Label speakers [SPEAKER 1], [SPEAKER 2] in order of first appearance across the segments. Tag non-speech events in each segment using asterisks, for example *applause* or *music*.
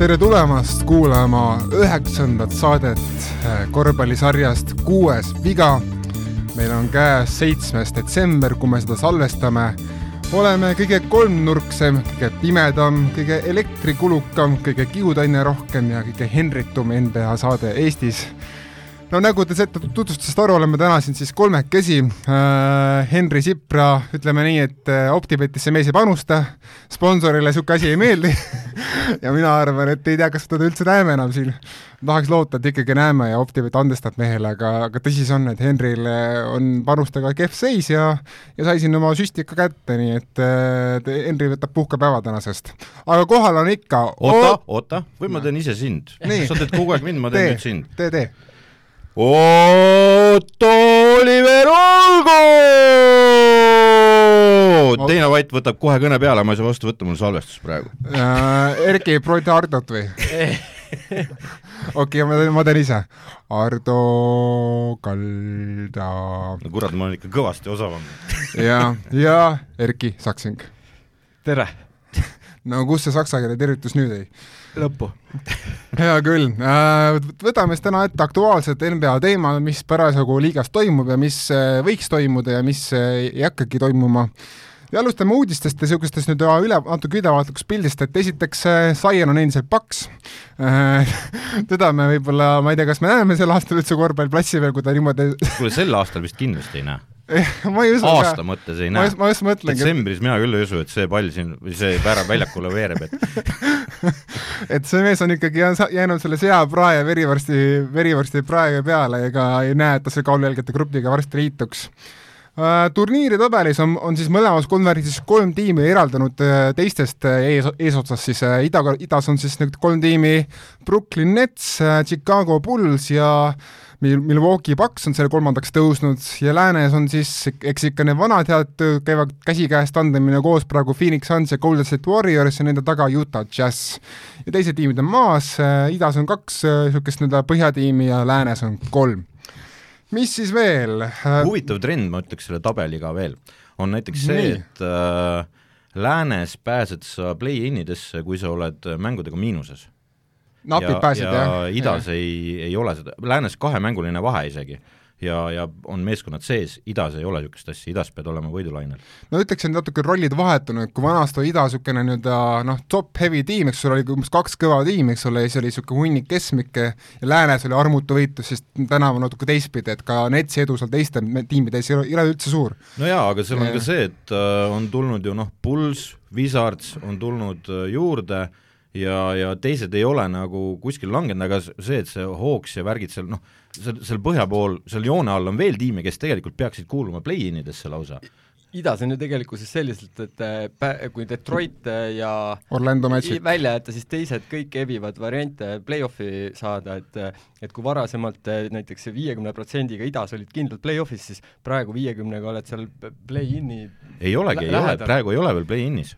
[SPEAKER 1] tere tulemast kuulama üheksandat saadet äh, korvpallisarjast Kuues viga. meil on käes seitsmes detsember, kui me seda salvestame. oleme kõige kolmnurksem, kõige pimedam, kõige elektrikulukam, kõige kiudaine rohkem ja kõige henritum NBA saade Eestis no nagu te ette tutvustusest aru oleme täna siin siis kolmekesi äh,. Henri Sipra, ütleme nii, et äh, Optibetisse mees ei panusta, sponsorile niisugune asi ei meeldi *laughs* ja mina arvan, et ei tea, kas teda üldse näeme enam siin. tahaks loota, et ikkagi näeme ja Optibet andestab mehele, aga, aga tõsi see on, et Henril on panustega kehv seis ja ja sai siin oma süsti ikka kätte, nii et äh, Henri võtab puhkepäeva tänasest. aga kohal on ikka
[SPEAKER 2] oota, oota, või ma teen ise sind? sa teed kogu aeg mind, ma teen nüüd sind.
[SPEAKER 1] tee, tee
[SPEAKER 2] Otto Oliver Olgo! teine vait võtab kohe kõne peale, ma ei saa vastu võtta, mul salvestus praegu
[SPEAKER 1] äh,. Erki, proovi Hardot või? *laughs* okei, ma teen, ma teen ise. Ardo Kalda.
[SPEAKER 2] no kurat, ma olen ikka kõvasti osavam. *laughs*
[SPEAKER 1] ja, ja Erki Saksing.
[SPEAKER 3] tere!
[SPEAKER 1] no kus see saksa keele tervitus nüüd jäi?
[SPEAKER 3] Lõppu.
[SPEAKER 1] hea küll, äh, võtame siis täna ette aktuaalsed NBA teema, mis parasjagu liigas toimub ja mis äh, võiks toimuda ja mis äh, ei hakkagi toimuma. ja alustame uudistest ja niisugustest nüüd üle, natuke ülevaatlikust pildist, et esiteks Zion on endiselt paks. *laughs* teda me võib-olla, ma ei tea, kas me näeme sel aastal üldse korvpalliplatsi peal, kui ta niimoodi
[SPEAKER 2] kuule, sel aastal vist kindlasti ei näe *laughs*
[SPEAKER 1] ma ei usu
[SPEAKER 2] aasta ka. mõttes ei näe.
[SPEAKER 1] ma just mõtlengi.
[SPEAKER 2] detsembris mina küll ei usu, et see pall siin, või see värav väljakule veereb, et *laughs*
[SPEAKER 1] et see mees on ikkagi jäänud selle seaprae verivorsti, verivorsti prae peale ega ei näe, et ta selle kaalujälgede grupiga varsti liituks uh,. turniiri tabelis on, on siis mõlemas konverentsis kolm tiimi eraldanud uh, teistest uh, ees, eesotsas siis ida, idas on siis nüüd kolm tiimi Brooklyn Nets, Chicago Bulls ja uh, Mil-, Milwaukee Bucks on selle kolmandaks tõusnud ja läänes on siis, eks ikka need vanad head käivad käsikäes tandemina koos praegu Phoenix Suns ja Golden State Warriors ja nende taga Utah Jazz. ja teised tiimid on maas, idas on kaks niisugust nii-öelda põhjatiimi ja läänes on kolm. mis siis veel?
[SPEAKER 2] huvitav trend, ma ütleks selle tabeliga veel, on näiteks see, et äh, läänes pääsed sa play-in idesse, kui sa oled mängudega miinuses
[SPEAKER 1] napid pääsid,
[SPEAKER 2] jah? ja idas ja. ei, ei ole seda, läänes kahemänguline vahe isegi ja, ja on meeskonnad sees, idas ei ole niisugust asja, idas pead olema võidulainel.
[SPEAKER 1] no ütleks, et natuke rollid vahetunud, kui vanasti oli ida niisugune nii-öelda noh, top-heavy tiim, eks ole, oli umbes kaks kõva tiimi, eks ole, ja siis oli niisugune hunnik keskmikke ja läänes oli armutu võitlus, siis täna on natuke teistpidi, et ka Netsi edu seal teiste tiimide ees ei ole, üldse suur.
[SPEAKER 2] no jaa, aga seal on ja. ka see, et äh, on tulnud ju noh, Pulls, Wizards on tulnud äh, juurde äh,, ja, ja teised ei ole nagu kuskil langenud, aga see, et see Hawks ja värgid seal noh, seal, seal põhja pool, seal joone all on veel tiime, kes tegelikult peaksid kuuluma play-in idesse lausa.
[SPEAKER 3] idas on ju tegelikkuses selliselt, et pä-, kui Detroit ja
[SPEAKER 1] Orlando matšid
[SPEAKER 3] välja jätta, siis teised kõik evivad variante play-off'i saada, et et kui varasemalt näiteks viiekümne protsendiga idas olid kindlalt play-off'is, siis praegu viiekümnega oled seal play-in'i
[SPEAKER 2] ei olegi, ei ole, praegu ei ole veel play-in'is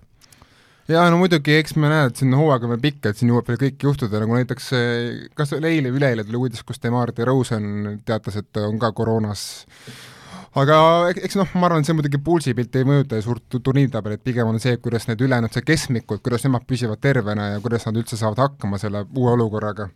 [SPEAKER 1] jaa, no muidugi, eks me näe, et siin hooaeg on veel pikk, et siin jõuab veel kõik juhtuda, nagu näiteks kas eile või üleeile tuli uudis, kus Demar DeRozan teatas, et on ka koroonas. Aga eks noh, ma arvan, see muidugi Pulsi pilt ei mõjuta ju suurt turniiritabelit, pigem on see, kuidas need ülejäänud, see keskmikud, kuidas nemad püsivad tervena ja kuidas nad üldse saavad hakkama selle uue olukorraga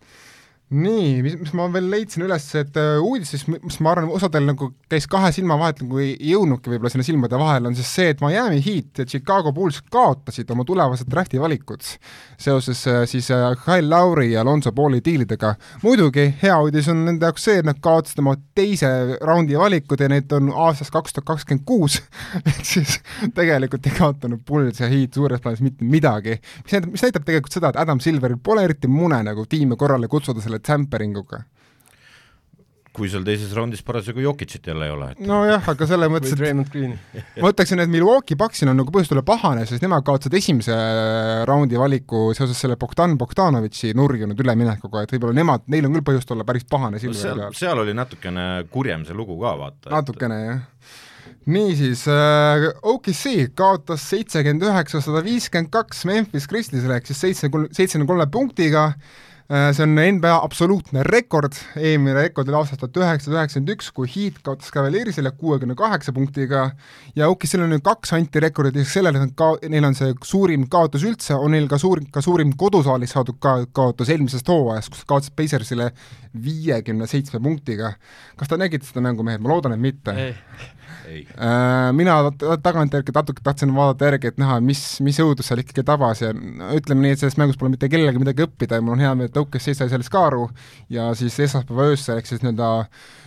[SPEAKER 1] nii, mis, mis ma veel leidsin üles, et uh, uudistes, mis ma arvan, osadel nagu käis kahe silma vahelt nagu ei jõudnudki võib-olla sinna silmade vahele, on siis see, et Miami Heat ja Chicago Bulls kaotasid oma tulevased drafti valikud seoses uh, siis uh, Kyle Lowry ja Alonso Pauli diilidega. muidugi hea uudis on nende jaoks see, et nad kaotasid oma teise raundi valikud ja need on aastast kaks tuhat kakskümmend kuus, *laughs* ehk siis tegelikult ei kaotanud Bulls ja Heat suures plaanis mitte midagi, mis näitab, mis näitab tegelikult seda, et Adam Silveril pole eriti mune nagu tiime korrale kutsuda selle selle tamperinguga
[SPEAKER 2] kui seal teises raundis parasjagu Jokicit jälle ei ole et....
[SPEAKER 1] nojah, aga selles mõttes, et *laughs* ma ütleksin, et Milwaukee Bucksil on nagu põhjust olla pahane, sest nemad kaotasid esimese raundi valiku seoses selle Bogdan Bogdanovitši nurjunud üleminekuga, et võib-olla nemad, neil on küll põhjust olla päris pahane
[SPEAKER 2] seal, peal. seal oli natukene kurjem see lugu ka, vaata.
[SPEAKER 1] natukene et... jah niisiis äh,, OKC kaotas seitsekümmend üheksa, sada viiskümmend kaks Memphis Grizzliesele ehk siis seitse, seitsmekümne kolme punktiga äh,, Äh, see on NBA absoluutne rekord, eelmine rekord oli aastast tuhat üheksasada üheksakümmend üks, kui Heat kaotas Cavaliersile kuuekümne kaheksa punktiga ja OKC-l on nüüd kaks antirekordit, lisaks sellele on ka, neil on see suurim kaotus üldse, on neil ka suur, ka suurim kodusaalis saadud ka kaotus eelmisest hooajast, kus kaotasid Pacersile viiekümne seitsme punktiga. kas te nägite seda mängu, mehed, ma loodan, et mitte. Äh, mina tagantjärgi natuke tahtsin vaadata järgi, et näha, mis, mis õudus seal ikkagi tabas ja ütleme nii, et sellest mängust pole mitte kellelgi midagi õppida ja mul on hea meel, et OKC sai sellest ka aru ja siis esmaspäeva öösel, ehk siis nii-öelda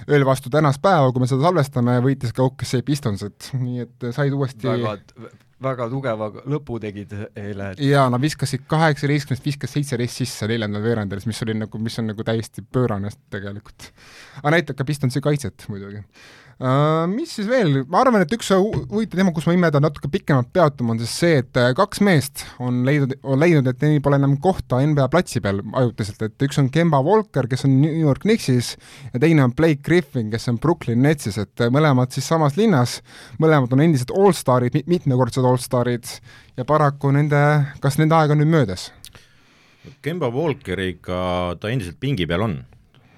[SPEAKER 1] ööl vastu tänast päeva, kui me seda salvestame, võitis ka OKC Pistonsed, nii et said uuesti
[SPEAKER 3] väga, väga tugeva lõpu tegid eile.
[SPEAKER 1] jaa, nad viskasid kaheksateistkümnest, viskas seitseteist sisse neljandal veerandil, mis oli nagu, mis on nagu täiesti pöörane tegelikult. aga näitab ka Pistonsi kaitset muidugi mis siis veel, ma arvan, et üks huvitav teema, kus ma imedan natuke pikemalt peatuma, on siis see, et äh, kaks meest on leidnud, on leidnud, et neil pole enam kohta NBA platsi peal ajutiselt, et üks on Kemba Walker, kes on New York Knicksis ja teine on Blake Griffin, kes on Brooklyn Netsis, et äh, mõlemad siis samas linnas, mõlemad on endised allstarid, mitmekordsed allstarid. Ja paraku nende, kas nende aeg on nüüd möödas?
[SPEAKER 2] Kemba Walkeriga ta endiselt pingi peal on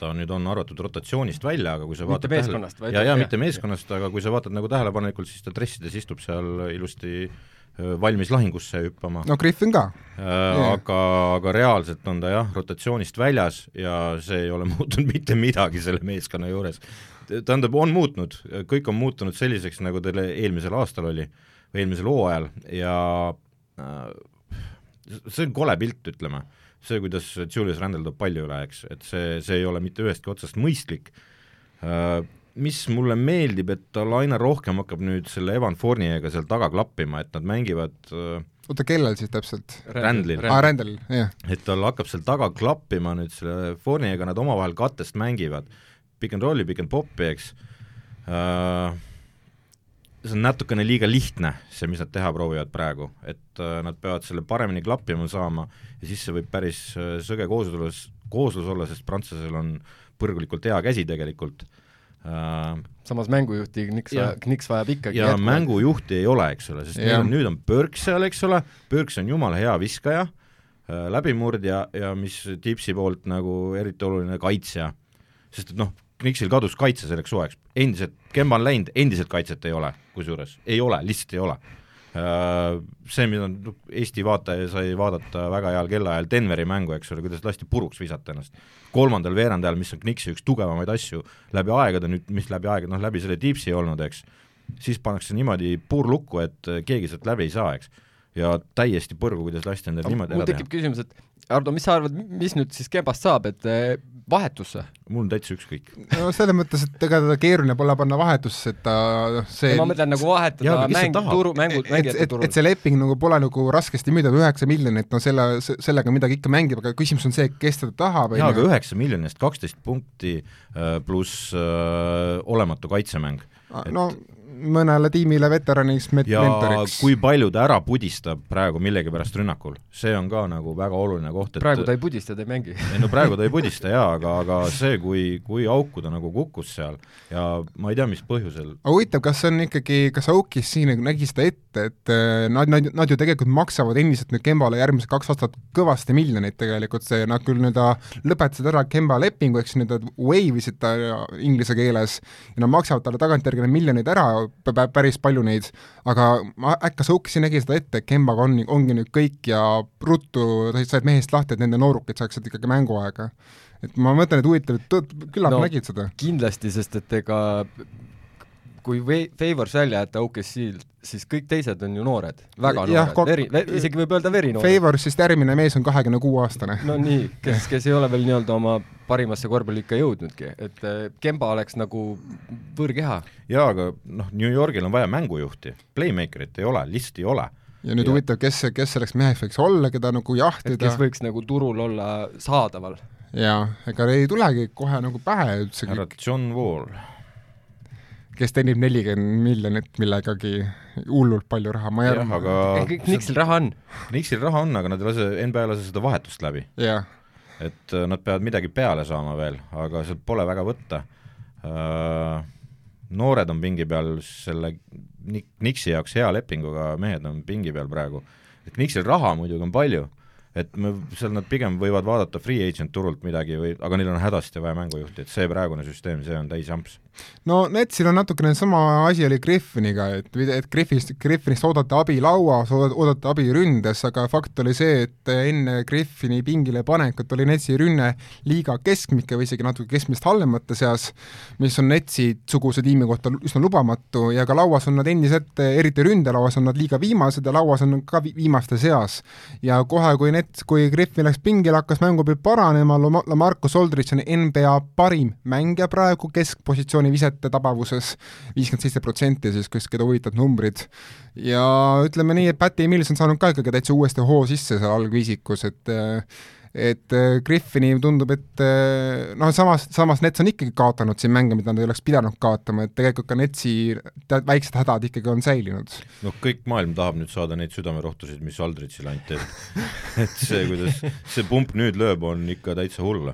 [SPEAKER 2] ta nüüd on arvatud rotatsioonist välja, aga kui sa vaatad
[SPEAKER 3] mitte meeskonnast,
[SPEAKER 2] vaid ja, ja mitte meeskonnast, aga kui sa vaatad nagu tähelepanelikult, siis ta dressides istub seal ilusti valmis lahingusse hüppama.
[SPEAKER 1] no Griffin ka
[SPEAKER 2] äh,. aga, aga reaalselt on ta jah, rotatsioonist väljas ja see ei ole *laughs* muutunud mitte midagi selle meeskonna juures. tähendab, on muutnud, kõik on muutunud selliseks, nagu teil eelmisel aastal oli, või eelmisel hooajal ja äh, see on kole pilt, ütleme see, kuidas Julius Randle toob palli üle, eks, et see, see ei ole mitte ühestki otsast mõistlik uh,, mis mulle meeldib, et tal aina rohkem hakkab nüüd selle Evan Fournier'ga seal taga klappima, et nad mängivad uh,
[SPEAKER 1] oota, kellel siis täpselt?
[SPEAKER 2] Randlil.
[SPEAKER 1] aa, Randlil, jah.
[SPEAKER 2] et tal hakkab seal taga klappima nüüd selle Fournier'ga, nad omavahel kattest mängivad, pick and rolli, pick and pop'i, eks uh,, see on natukene liiga lihtne, see, mis nad teha proovivad praegu, et uh, nad peavad selle paremini klappima saama ja siis see võib päris uh, sõge kooslus, kooslus olla, sest prantslasel on põrgulikult hea käsi tegelikult
[SPEAKER 3] uh,. samas mängujuhti Knicks, Knicks vajab ikkagi
[SPEAKER 2] ja jätkuvalt. mängujuhti ei ole, eks ole, sest on, nüüd on Burks seal, eks ole, Burks on jumala hea viskaja läbimurdja ja mis Tipsi poolt nagu eriti oluline, kaitsja. sest et noh, Knicksil kadus kaitse selleks suveks, endiselt, Kemba on läinud, endiselt kaitset ei ole, kusjuures, ei ole, lihtsalt ei ole. Äh, see, mida Eesti vaataja sai vaadata väga heal kellaajal Denveri mängu, eks ole, kuidas lasti puruks visata ennast. kolmandal veerandajal, mis on Knicksi üks tugevamaid asju läbi aegade nüüd, mis läbi aegade, noh läbi selle Deepsi olnud, eks, siis pannakse niimoodi puurlukku, et keegi sealt läbi ei saa, eks. ja täiesti põrgu, kuidas lasti endal niimoodi
[SPEAKER 3] ära teha. mul tekib küsimus, et Ardo, mis sa arvad, mis nüüd siis Kembast saab, et vahetusse?
[SPEAKER 2] mul on täitsa ükskõik.
[SPEAKER 1] no selles mõttes, et ega teda keeruline pole panna vahetusse, et ta noh, see
[SPEAKER 3] ma mõtlen nagu vahetada mäng, turu, mängu, mängijate
[SPEAKER 1] turul. et see leping nagu pole nagu raskesti müüdav, üheksa miljonit, no selle, sellega midagi ikka mängib, aga küsimus on see, kes teda tahab.
[SPEAKER 2] jaa, aga üheksa miljonist kaksteist punkti äh, pluss äh, olematu kaitsemäng.
[SPEAKER 1] no et mõnele tiimile veteraniks mentoriks.
[SPEAKER 2] kui palju ta ära pudistab praegu millegipärast rünnakul, see on ka nagu väga oluline koht,
[SPEAKER 3] et praegu ta ei pudista, ta ei mängi.
[SPEAKER 2] ei no praegu ta ei pudista jaa, aga, aga see, kui, kui auku ta nagu kukkus seal ja ma ei tea, mis põhjusel.
[SPEAKER 1] aga huvitav, kas see on ikkagi, kas Aukis siin nagu nägi seda ette, et äh, nad, nad, nad ju tegelikult maksavad endiselt nüüd Kembale järgmised kaks aastat kõvasti miljoneid tegelikult, see, nad küll nii-öelda lõpetasid ära Kemba lepingu, eks nii-öelda waive isid ta inglise keeles, ja nad maksavad talle tagantjärgi need miljonid ära, päris palju neid, aga ma äkki Soukisi nägi seda ette, et Kembaga on, ongi nüüd kõik ja ruttu said mehest lahti, et nende noorukid saaksid ikkagi mänguaega. et ma mõtlen, et huvitav, et küllap no, nägid seda.
[SPEAKER 3] kindlasti, sest et ega kui Favors välja jätta OKC-lt, siis kõik teised on ju noored, väga ja, noored, veri, ve, isegi võib öelda verinoored.
[SPEAKER 1] Favorsist järgmine mees on kahekümne kuue aastane.
[SPEAKER 3] no nii, kes, kes ei ole veel nii-öelda oma parimasse korvpallikka jõudnudki, et äh, Kemba oleks nagu võõrkeha.
[SPEAKER 2] jaa, aga noh, New Yorgil on vaja mängujuhti, playmaker'it ei ole, lihtsalt ei ole
[SPEAKER 1] ja nüüd huvitav, kes, kes selleks meheks võiks olla, keda nagu jahtida.
[SPEAKER 3] kes võiks nagu turul olla saadaval.
[SPEAKER 1] jaa, ega ei tulegi kohe nagu pähe üldse.
[SPEAKER 2] härra John Wall
[SPEAKER 1] kes teenib nelikümmend miljonit millegagi hullult palju raha, ma ei
[SPEAKER 3] arva. aga Knicksil raha on?
[SPEAKER 2] Knicksil raha on, aga nad ei lase, NBA ei lase seda vahetust läbi. Et äh, nad peavad midagi peale saama veel, aga sealt pole väga võtta uh,. noored on pingi peal selle Knicksi jaoks hea lepinguga mehed on pingi peal praegu. et Knicksil raha muidugi on palju, et me, seal nad pigem võivad vaadata free agent turult midagi või, aga neil on hädasti vaja mängujuhti, et see praegune süsteem, see on täis jamps.
[SPEAKER 1] No Netsil on natukene sama asi oli Griffiniga, et, et Griffinist, Griffinist oodati abi lauas, oodati abi ründes, aga fakt oli see, et enne Griffini pingile panekut oli Netsi rünne liiga keskmike või isegi natuke keskmist halvemate seas, mis on Netsi-suguse tiimi kohta üsna lubamatu ja ka lauas on nad endiselt, eriti ründelauas on nad liiga viimased ja lauas on ka viimaste seas. ja kohe, kui Nets, kui Griffin läks pingile, hakkas mängupilt paranema, Lamarcus Aldridge on NBA parim mängija praegu keskpositsiooni visete tabavuses, viiskümmend seitse protsenti siis, kes, keda huvitavad numbrid. ja ütleme nii, et Patty Mills on saanud ka ikkagi täitsa uuesti hoo sisse seal algviisikus, et et äh, Griffini tundub, et äh, noh, samas, samas Nets on ikkagi kaotanud siin mänge, mida nad ei oleks pidanud kaotama, et tegelikult ka Netsi väiksed hädad ikkagi on säilinud.
[SPEAKER 2] noh, kõik maailm tahab nüüd saada neid südamerohtusid, mis Aldrichile anti, et *laughs* et see, kuidas see pump nüüd lööb, on ikka täitsa hull.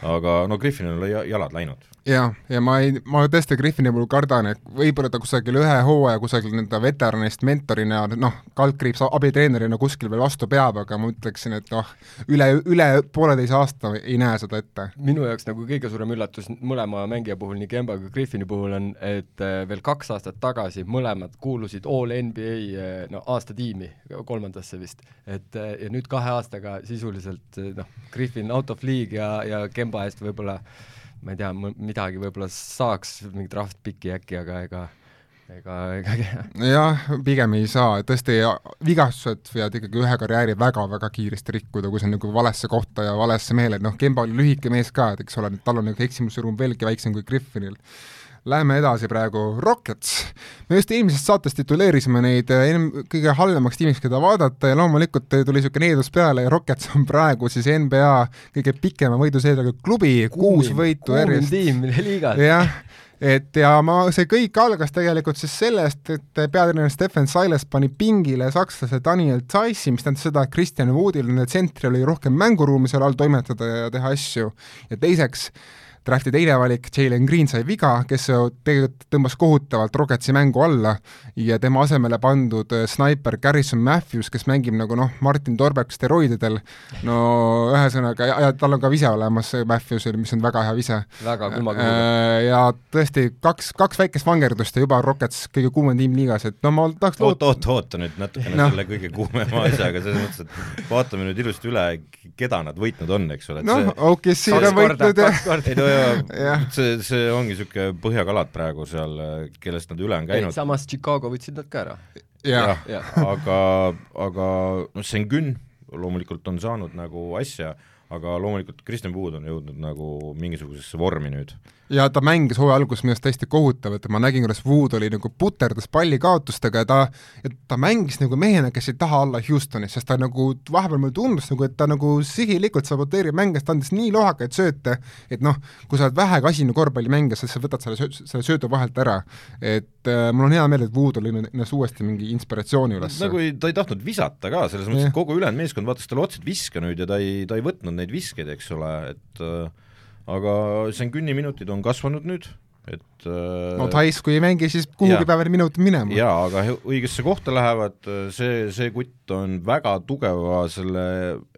[SPEAKER 2] aga no Griffinil on jalad läinud
[SPEAKER 1] jah, ja ma ei, ma tõesti Griffini puhul kardan, et võib-olla ta kusagil ühe hooaja kusagil nii-öelda veteranist mentorina, noh, kaldkriips abitreenerina kuskil veel vastu peab, aga ma ütleksin, et noh, üle, üle pooleteise aasta ei näe seda ette.
[SPEAKER 3] minu jaoks nagu kõige suurem üllatus mõlema mängija puhul, nii Kemba kui Griffini puhul on, et äh, veel kaks aastat tagasi mõlemad kuulusid All NBA äh, no aasta tiimi, kolmandasse vist. et äh, ja nüüd kahe aastaga sisuliselt noh, Griffin out of league ja, ja Kemba eest võib-olla ma ei tea, midagi võib-olla saaks, mingit draft-piki äkki, aga ega ega, ega *laughs*
[SPEAKER 1] jah, pigem ei saa, tõesti, vigastused võivad ikkagi ühe karjääri väga-väga kiiresti rikkuda, kui see on nagu valesse kohta ja valesse meele, noh, Kemba oli lühike mees ka, et eks ole, tal on nagu eksimusrõõm veelgi väiksem kui Griffinil Läheme edasi praegu, Rockets. me just eelmisest saatest tituleerisime neid eh, kõige halvemaks tiimiks, keda vaadata ja loomulikult tuli niisugune needus peale ja Rockets on praegu siis NBA kõige pikema võiduseeriaga klubi, kuus võitu järjest.
[SPEAKER 3] tiim liigas.
[SPEAKER 1] jah, et ja ma, see kõik algas tegelikult siis sellest, et peatreener Stefan Siles pani pingile sakslase Daniel Zeissi, mis tähendas seda, et Kristjan Woodil, nende tsentri oli rohkem mänguruumi seal all toimetada ja teha asju. ja teiseks, drafti teine valik, Jalen Green sai viga, kes tegelikult tõmbas kohutavalt Rocketsi mängu alla ja tema asemele pandud äh, snaiper Garrison Matthews, kes mängib nagu noh, Martin Torbek steroididel, no ühesõnaga, ja, tal on ka vise olemas, Matthewsil, mis on väga hea vise.
[SPEAKER 3] väga külmaga äh,.
[SPEAKER 1] Ja tõesti, kaks, kaks väikest vangerdust ja juba Rockets kõige kuumem tiim liigas, et no ma tahaks
[SPEAKER 2] oot, oot, oota nüüd natukene no. selle kõige kuumema asjaga, selles mõttes, et vaatame nüüd ilusti üle, keda nad võitnud on, eks ole.
[SPEAKER 1] noh, OKC on võitnud ja *laughs*
[SPEAKER 2] ja see, see ongi niisugune põhjakalad praegu seal, kellest nad üle on käinud.
[SPEAKER 3] samas Chicago võtsid nad ka ära.
[SPEAKER 2] jah ja. ja., aga, aga noh, Sengun loomulikult on saanud nagu asja, aga loomulikult Kristjan Wood on jõudnud nagu mingisugusesse vormi nüüd
[SPEAKER 1] ja ta mängis hooaja alguses minu arust täiesti kohutavalt ja ma nägin, kuidas Wood oli nagu puterdas palli kaotustega ja ta, et ta mängis nagu mehena, kes ei taha olla Houstonis, sest ta nagu, vahepeal mulle tundus nagu, et ta nagu sihilikult saboteerib mänge, sest ta andis nii lohakaid sööte, et noh, kui sa oled vähega asine korvpallimängija, siis sa võtad selle söö-, selle söödu vahelt ära. et äh, mul on hea meel, et Wood oli ennast uuesti mingi inspiratsiooni üles.
[SPEAKER 2] nagu ei, ta ei tahtnud visata ka, selles mõttes, et kogu ülejäänud meeskond vaatas talle otsa, et viska nüüd ja ta ei, ta ei võtnud neid viskeid, eks ole, et äh, aga Sengünni minutid on kasvanud nüüd, et
[SPEAKER 1] äh, no Tais, kui ei mängi, siis kuhugi peavad minutid minema.
[SPEAKER 2] jaa, aga õigesse kohta lähevad, see, see kutt on väga tugeva selle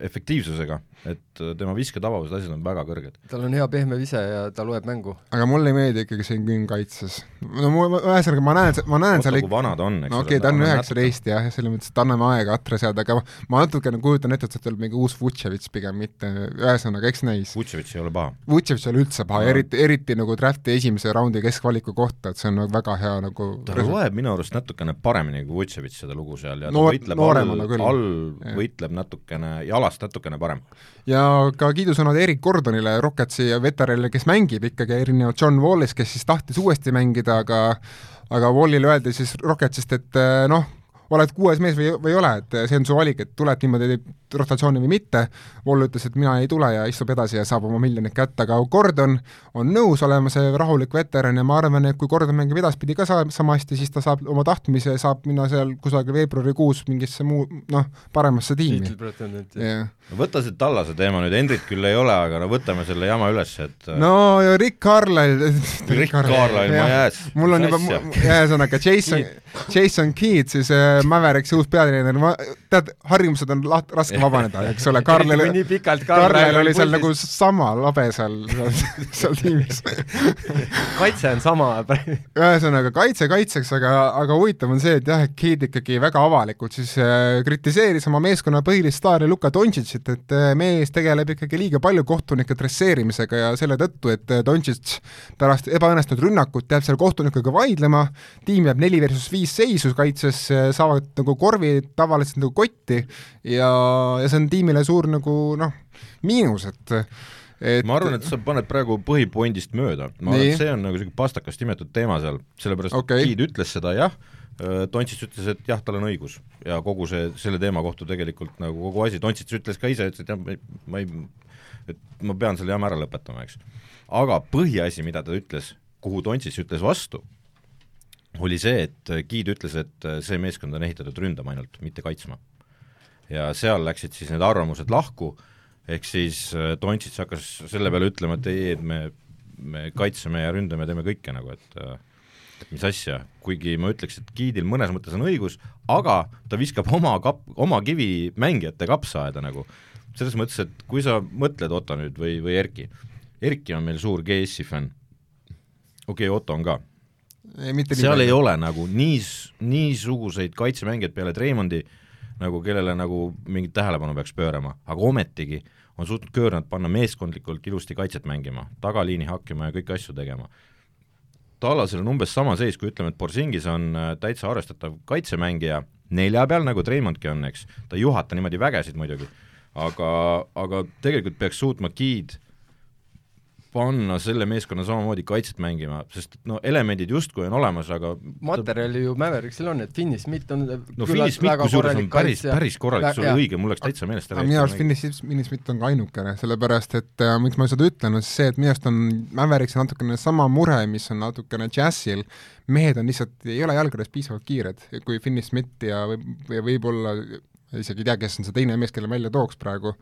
[SPEAKER 2] efektiivsusega et äh, tema visketabavused, asjad on väga kõrged.
[SPEAKER 3] tal on hea pehme vise ja ta loeb mängu.
[SPEAKER 1] aga mulle ei meeldi ikkagi see Künn kaitses. no mu, ühesõnaga ma näen, ma näen seal
[SPEAKER 2] ikka vana ta on, eks
[SPEAKER 1] no, okei okay,, ta on üheksateist jah, selles mõttes, et anname aega atra seada, aga ma natukene kujutan ette, et sealt tuleb mingi uus Vutševitš pigem, mitte ühesõnaga, eks näis.
[SPEAKER 2] Vutševitš ei ole paha.
[SPEAKER 1] Vutševitš ei ole üldse paha no., eriti, eriti nagu drafti esimese raundi keskvaliku kohta, et see on nagu väga hea nagu
[SPEAKER 2] ta resu... loeb minu arust natukene paremini kui Vutševitš seda lugu seal ja ta Noor, võitleb all, all võitleb natukene, jalast natukene parem.
[SPEAKER 1] Ja ka kiidusõnad Erik Gordonile, Rocketsi veteranile, kes mängib ikkagi, erinevalt John Wallist, kes siis tahtis uuesti mängida, aga aga Wallile öeldi siis Rocketsist, et noh, oled kuues mees või, või ei ole, et see on su valik, et tuled niimoodi rotatsiooni või mitte, Wall ütles, et mina ei tule ja istub edasi ja saab oma miljonit kätte, aga Gordon on nõus olema see rahulik veteran ja ma arvan, et kui Gordon mängib edaspidi ka sa-, sama hästi, siis ta saab oma tahtmise, saab minna seal kusagil veebruarikuus mingisse muu noh, paremasse tiimi.
[SPEAKER 2] Yeah. no võta see Tallase teema nüüd, Hendrit küll ei ole, aga no võtame selle jama üles, et
[SPEAKER 1] no ja *laughs* Rick Carlisle
[SPEAKER 2] Rick Carlisle, ma jääs.
[SPEAKER 1] mul on juba, ühesõnaga Jason, Jason Keat, siis äh, Mavericksi uus peatreener, ma, tead, harjumused on laht-, raske vabaneda, *laughs* eks ole, Karlil Karlil oli seal nagu sama labe seal, seal, tiimis. *laughs*
[SPEAKER 3] kaitse on sama
[SPEAKER 1] ühesõnaga kaitse kaitseks, aga, aga huvitav on see, et jah, et Keed ikkagi väga avalikult siis äh, kritiseeris oma meeskonna põhilist staari Luka Dontšitšit, et äh, mees tegeleb ikkagi liiga palju kohtunike dresseerimisega ja selle tõttu, et äh, Dontšitš pärast ebaõnnestunud rünnakut jääb seal kohtunikega vaidlema, tiim jääb neli versus viis seisu kaitses, saavad nagu korvi tavaliselt nagu kotti ja, ja see on tiimile suur nagu noh, miinus, et et
[SPEAKER 2] ma arvan, et sa paned praegu põhipointist mööda, ma arvan, et see on nagu niisugune pastakast imetud teema seal, sellepärast okay. Giid ütles seda jah, Tontsits ütles, et jah, tal on õigus ja kogu see, selle teema kohta tegelikult nagu kogu asi, Tontsits ütles ka ise, ütles, et jah, ma ei, et ma pean selle jama ära lõpetama, eks. aga põhiasi, mida ta ütles, kuhu Tontsits ütles vastu, oli see, et Giid ütles, et see meeskond on ehitatud ründama ainult, mitte kaitsma. Ja seal läksid siis need arvamused lahku. Ehk siis äh, Dontšits hakkas selle peale ütlema, et ei, et me, me kaitseme ja ründame, teeme kõike nagu, et äh, et mis asja, kuigi ma ütleks, et Giidil mõnes mõttes on õigus, aga ta viskab oma kap-, oma kivi mängijate kapsaaeda nagu. selles mõttes, et kui sa mõtled, Otto nüüd või, või Erki, Erki on meil suur GS-i fänn, okei okay,, Otto on ka,
[SPEAKER 1] ei, mitte
[SPEAKER 2] seal ei ole nagu nii, niisuguseid kaitsemängijaid peale Treimondi, nagu kellele nagu mingit tähelepanu peaks pöörama, aga ometigi on suutnud Köörnat panna meeskondlikult ilusti kaitset mängima, tagaliini hakkima ja kõiki asju tegema. Tallasel on umbes sama seis, kui ütleme, et Borsingis on äh, täitsa arvestatav kaitsemängija. Nelja peal, nagu Treimondki on, eks, ta ei juhata niimoodi vägesid muidugi, aga, aga tegelikult peaks suutma Giid panna selle meeskonna samamoodi kaitset mängima, sest no elemendid justkui on olemas, aga
[SPEAKER 3] materjali ju Mäveriksil on, et Finney Smith on
[SPEAKER 2] no Finney Smith kusjuures on päris, päris korralik, sul õige, mul läks täitsa meelest ära
[SPEAKER 1] aga minu arust Finney Smith, on ka ainukene, sellepärast et äh, miks ma seda ütlen, on see, et minu arust on Mavericks on natukene sama mure, mis on natukene Jazzil, mehed on lihtsalt, ei ole jalgades piisavalt kiired, kui Finney Smith ja võib, või võib-olla isegi ei tea, kes on see teine mees, kelle välja tooks praegu,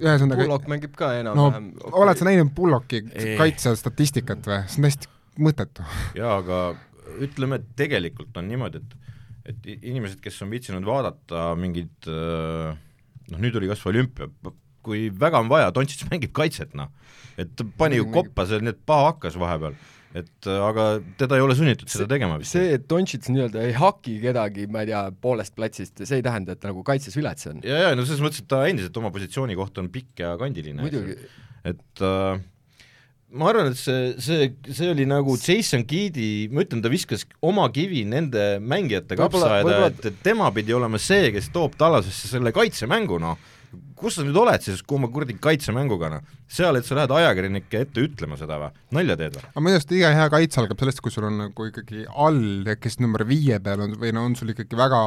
[SPEAKER 1] ühesõnaga
[SPEAKER 3] Bullock mängib ka
[SPEAKER 1] no
[SPEAKER 3] enam-vähem
[SPEAKER 1] okay. oled sa näinud Bullocki
[SPEAKER 2] Ei.
[SPEAKER 1] kaitse statistikat või? see on täiesti mõttetu.
[SPEAKER 2] jaa, aga ütleme, et tegelikult on niimoodi, et et inimesed, kes on viitsinud vaadata mingit äh, noh, nüüd oli kas või olümpia, kui väga on vaja, Dontšits mängib kaitset, noh. et pani ju koppa seal, nii et paha hakkas vahepeal. Et äh, aga teda ei ole sunnitud seda tegema vist.
[SPEAKER 3] see, et Dontšits nii-öelda ei haki kedagi, ma ei tea, poolest platsist, see ei tähenda, et nagu kaitses vilets on.
[SPEAKER 2] ja, ja no selles mõttes, et ta endiselt oma positsiooni kohta on pikk ja kandiline. et äh, ma arvan, et see, see, see oli nagu Jason Keedi, ma ütlen, ta viskas oma kivi nende mängijate kapsaaeda, et, et tema pidi olema see, kes toob tallasesse selle kaitsemängu, noh. Kus sa nüüd oled siis, kui oma kuradi kaitsemänguga, noh. seal, et sa lähed ajakirjanike ette ütlema seda või, nalja teed või?
[SPEAKER 1] aga minu arust iga hea kaitse algab sellest, kui sul on nagu ikkagi all, kes number viie peal on või no on sul ikkagi väga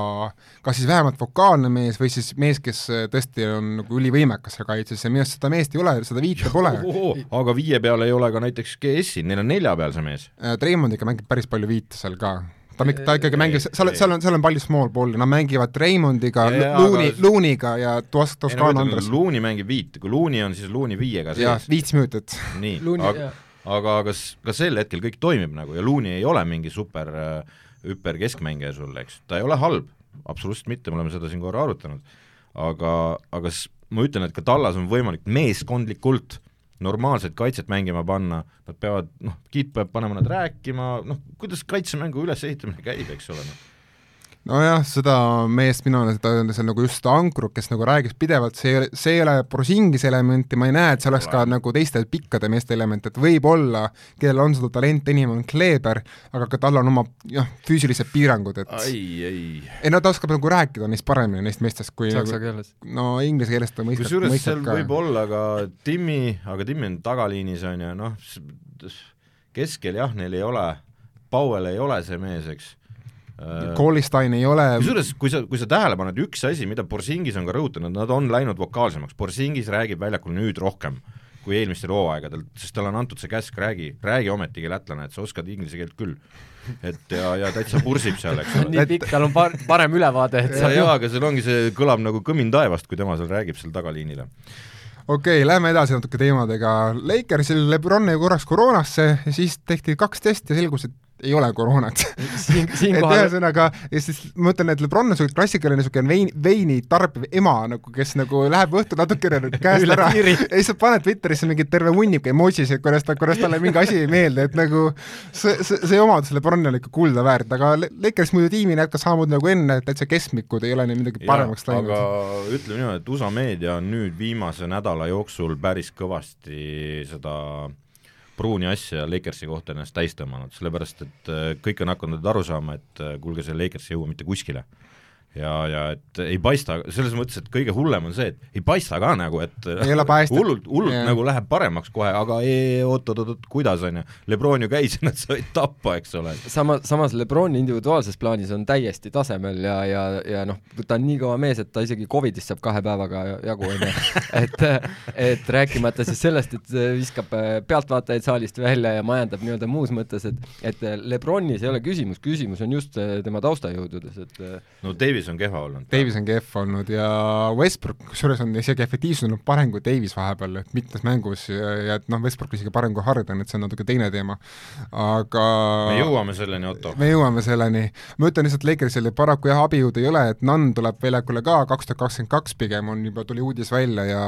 [SPEAKER 1] kas siis vähemalt vokaalne mees või siis mees, kes äh, tõesti on nagu ülivõimekas seal kaitses ja minu arust seda meest ei ole, seda viite pole. *laughs*
[SPEAKER 2] aga viie peal ei ole ka näiteks GS-i, neil on nelja peal see mees.
[SPEAKER 1] Treimond ikka mängib päris palju viite seal ka. Ta ta ikkagi
[SPEAKER 2] Ei,
[SPEAKER 1] mängib, seal, seal on, seal on palju small ball'i, nad mängivad Luuni
[SPEAKER 2] aga-,
[SPEAKER 1] Luuniga ja Tos-,
[SPEAKER 2] ütlen,
[SPEAKER 1] Andres.
[SPEAKER 2] Luuni mängib viite, kui Luuni on, siis Luuni viiega
[SPEAKER 1] jah
[SPEAKER 2] sees,.
[SPEAKER 1] viis minutit.
[SPEAKER 2] nii, aga, aga kas, ka sel hetkel kõik toimib nagu ja Luuni ei ole mingi super äh, hüper keskmängija sul, eks, ta ei ole halb, absoluutselt mitte, me oleme seda siin korra arutanud, aga, aga ma ütlen, et ka tallas on võimalik meeskondlikult normaalset kaitset mängima panna, nad peavad, noh, Kiit peab panema nad rääkima, noh, kuidas kaitsemängu ülesehitamine käib, eks ole, noh
[SPEAKER 1] nojah, seda meest mina olen seda, see on nagu just Ankruk, kes nagu räägib pidevalt, see ei ole, see ei ole Brosingis elementi, ma ei näe, et see oleks ka nagu teiste pikkade meeste element, et võib-olla, kellel on seda talenti enim, on Kleeber, aga ka tal on oma jah, füüsilised piirangud, et
[SPEAKER 2] ai, ei.
[SPEAKER 1] ei no ta oskab nagu rääkida neist paremini, neist meestest, kui
[SPEAKER 3] saksa
[SPEAKER 1] nagu,
[SPEAKER 3] keeles.
[SPEAKER 1] no inglise keeles ta mõistab,
[SPEAKER 2] kusjuures
[SPEAKER 1] mõistab
[SPEAKER 2] seal
[SPEAKER 1] ka.
[SPEAKER 2] võib olla ka Timmi, aga Timmi on tagaliinis, on ju, noh, keskel jah, neil ei ole, Powell ei ole see mees, eks
[SPEAKER 1] Colistein ei ole
[SPEAKER 2] kusjuures, kui sa, kui sa tähele paned, üks asi, mida Borsingis on ka rõhutanud, nad on läinud vokaalsemaks, Borsingis räägib väljakul nüüd rohkem kui eelmistel hooaegadel, sest talle on antud see käsk, räägi, räägi ometigi lätlane, et sa oskad inglise keelt küll. et ja, ja täitsa pursib seal, eks ole. *laughs*
[SPEAKER 3] nii pikk, tal on par-, parem ülevaade, et
[SPEAKER 2] ja, ja aga seal ongi see, kõlab nagu kõmin taevast, kui tema seal räägib seal tagaliinile
[SPEAKER 1] okei okay,, lähme edasi natuke teemadega. Lakersil Lebron jäi korraks koroonasse ja siis tehti kaks testi ja selgus, et ei ole koroonat. *laughs*
[SPEAKER 3] Siin,
[SPEAKER 1] et
[SPEAKER 3] siinkohal
[SPEAKER 1] ühesõnaga, ja siis ma mõtlen, et Lebron on niisugune klassikaline niisugune vein, veini tarbiv ema nagu, kes nagu läheb õhtul natukene nagu käest ära. ja siis sa paned Twitterisse mingi terve hunnik emojisid, kuidas ta, kuidas talle mingi asi ei meeldi, et nagu see, see, see omadus Lebronil on ikka kulda väärt, aga Lakers muidu tiimina jätkas samamoodi nagu enne, täitsa keskmikud, ei ole neil midagi paremaks
[SPEAKER 2] aga
[SPEAKER 1] läinud.
[SPEAKER 2] ütleme niimoodi, et USA meedia on nüüd viimase nädala jooksul päris kõvasti seda pruuni asja Lakersi kohta ennast täis tõmmanud, sellepärast et äh, kõik on hakanud aru saama, et äh, kuulge, see Lakers ei jõua mitte kuskile. Ja, ja et ei paista, selles mõttes, et kõige hullem on see, et ei paista ka nagu, et hullult, hullult
[SPEAKER 1] Jah.
[SPEAKER 2] nagu läheb paremaks kohe, aga ei, oot-oot-oot, kuidas, on ju, Lebron ju käis *laughs* ja nad said tappa, eks ole.
[SPEAKER 3] sama, samas Lebroni individuaalses plaanis on täiesti tasemel ja, ja, ja noh, ta on nii kõva mees, et ta isegi Covidist saab kahe päevaga jagu, onju. *laughs* et, et rääkimata siis sellest, et viskab äh, pealtvaatajaid saalist välja ja majandab nii-öelda muus mõttes, et et Lebronis ei ole küsimus, küsimus on just äh, tema taustajõududes, et äh,
[SPEAKER 2] no Davis on kehva olnud.
[SPEAKER 1] Davis on kehv olnud ja Westbrook, kusjuures on isegi efektiivsus olnud parem kui Davis vahepeal, et mitmes mängus ja, ja et noh, Westbrook isegi parem kui Harden, et see on natuke teine teema. aga
[SPEAKER 2] me jõuame selleni, Otto.
[SPEAKER 1] me jõuame selleni. ma ütlen lihtsalt Lakersil paraku jah, abijõudu ei ole, et Nunn tuleb väljakule ka kaks tuhat kakskümmend kaks pigem on juba, tuli uudis välja ja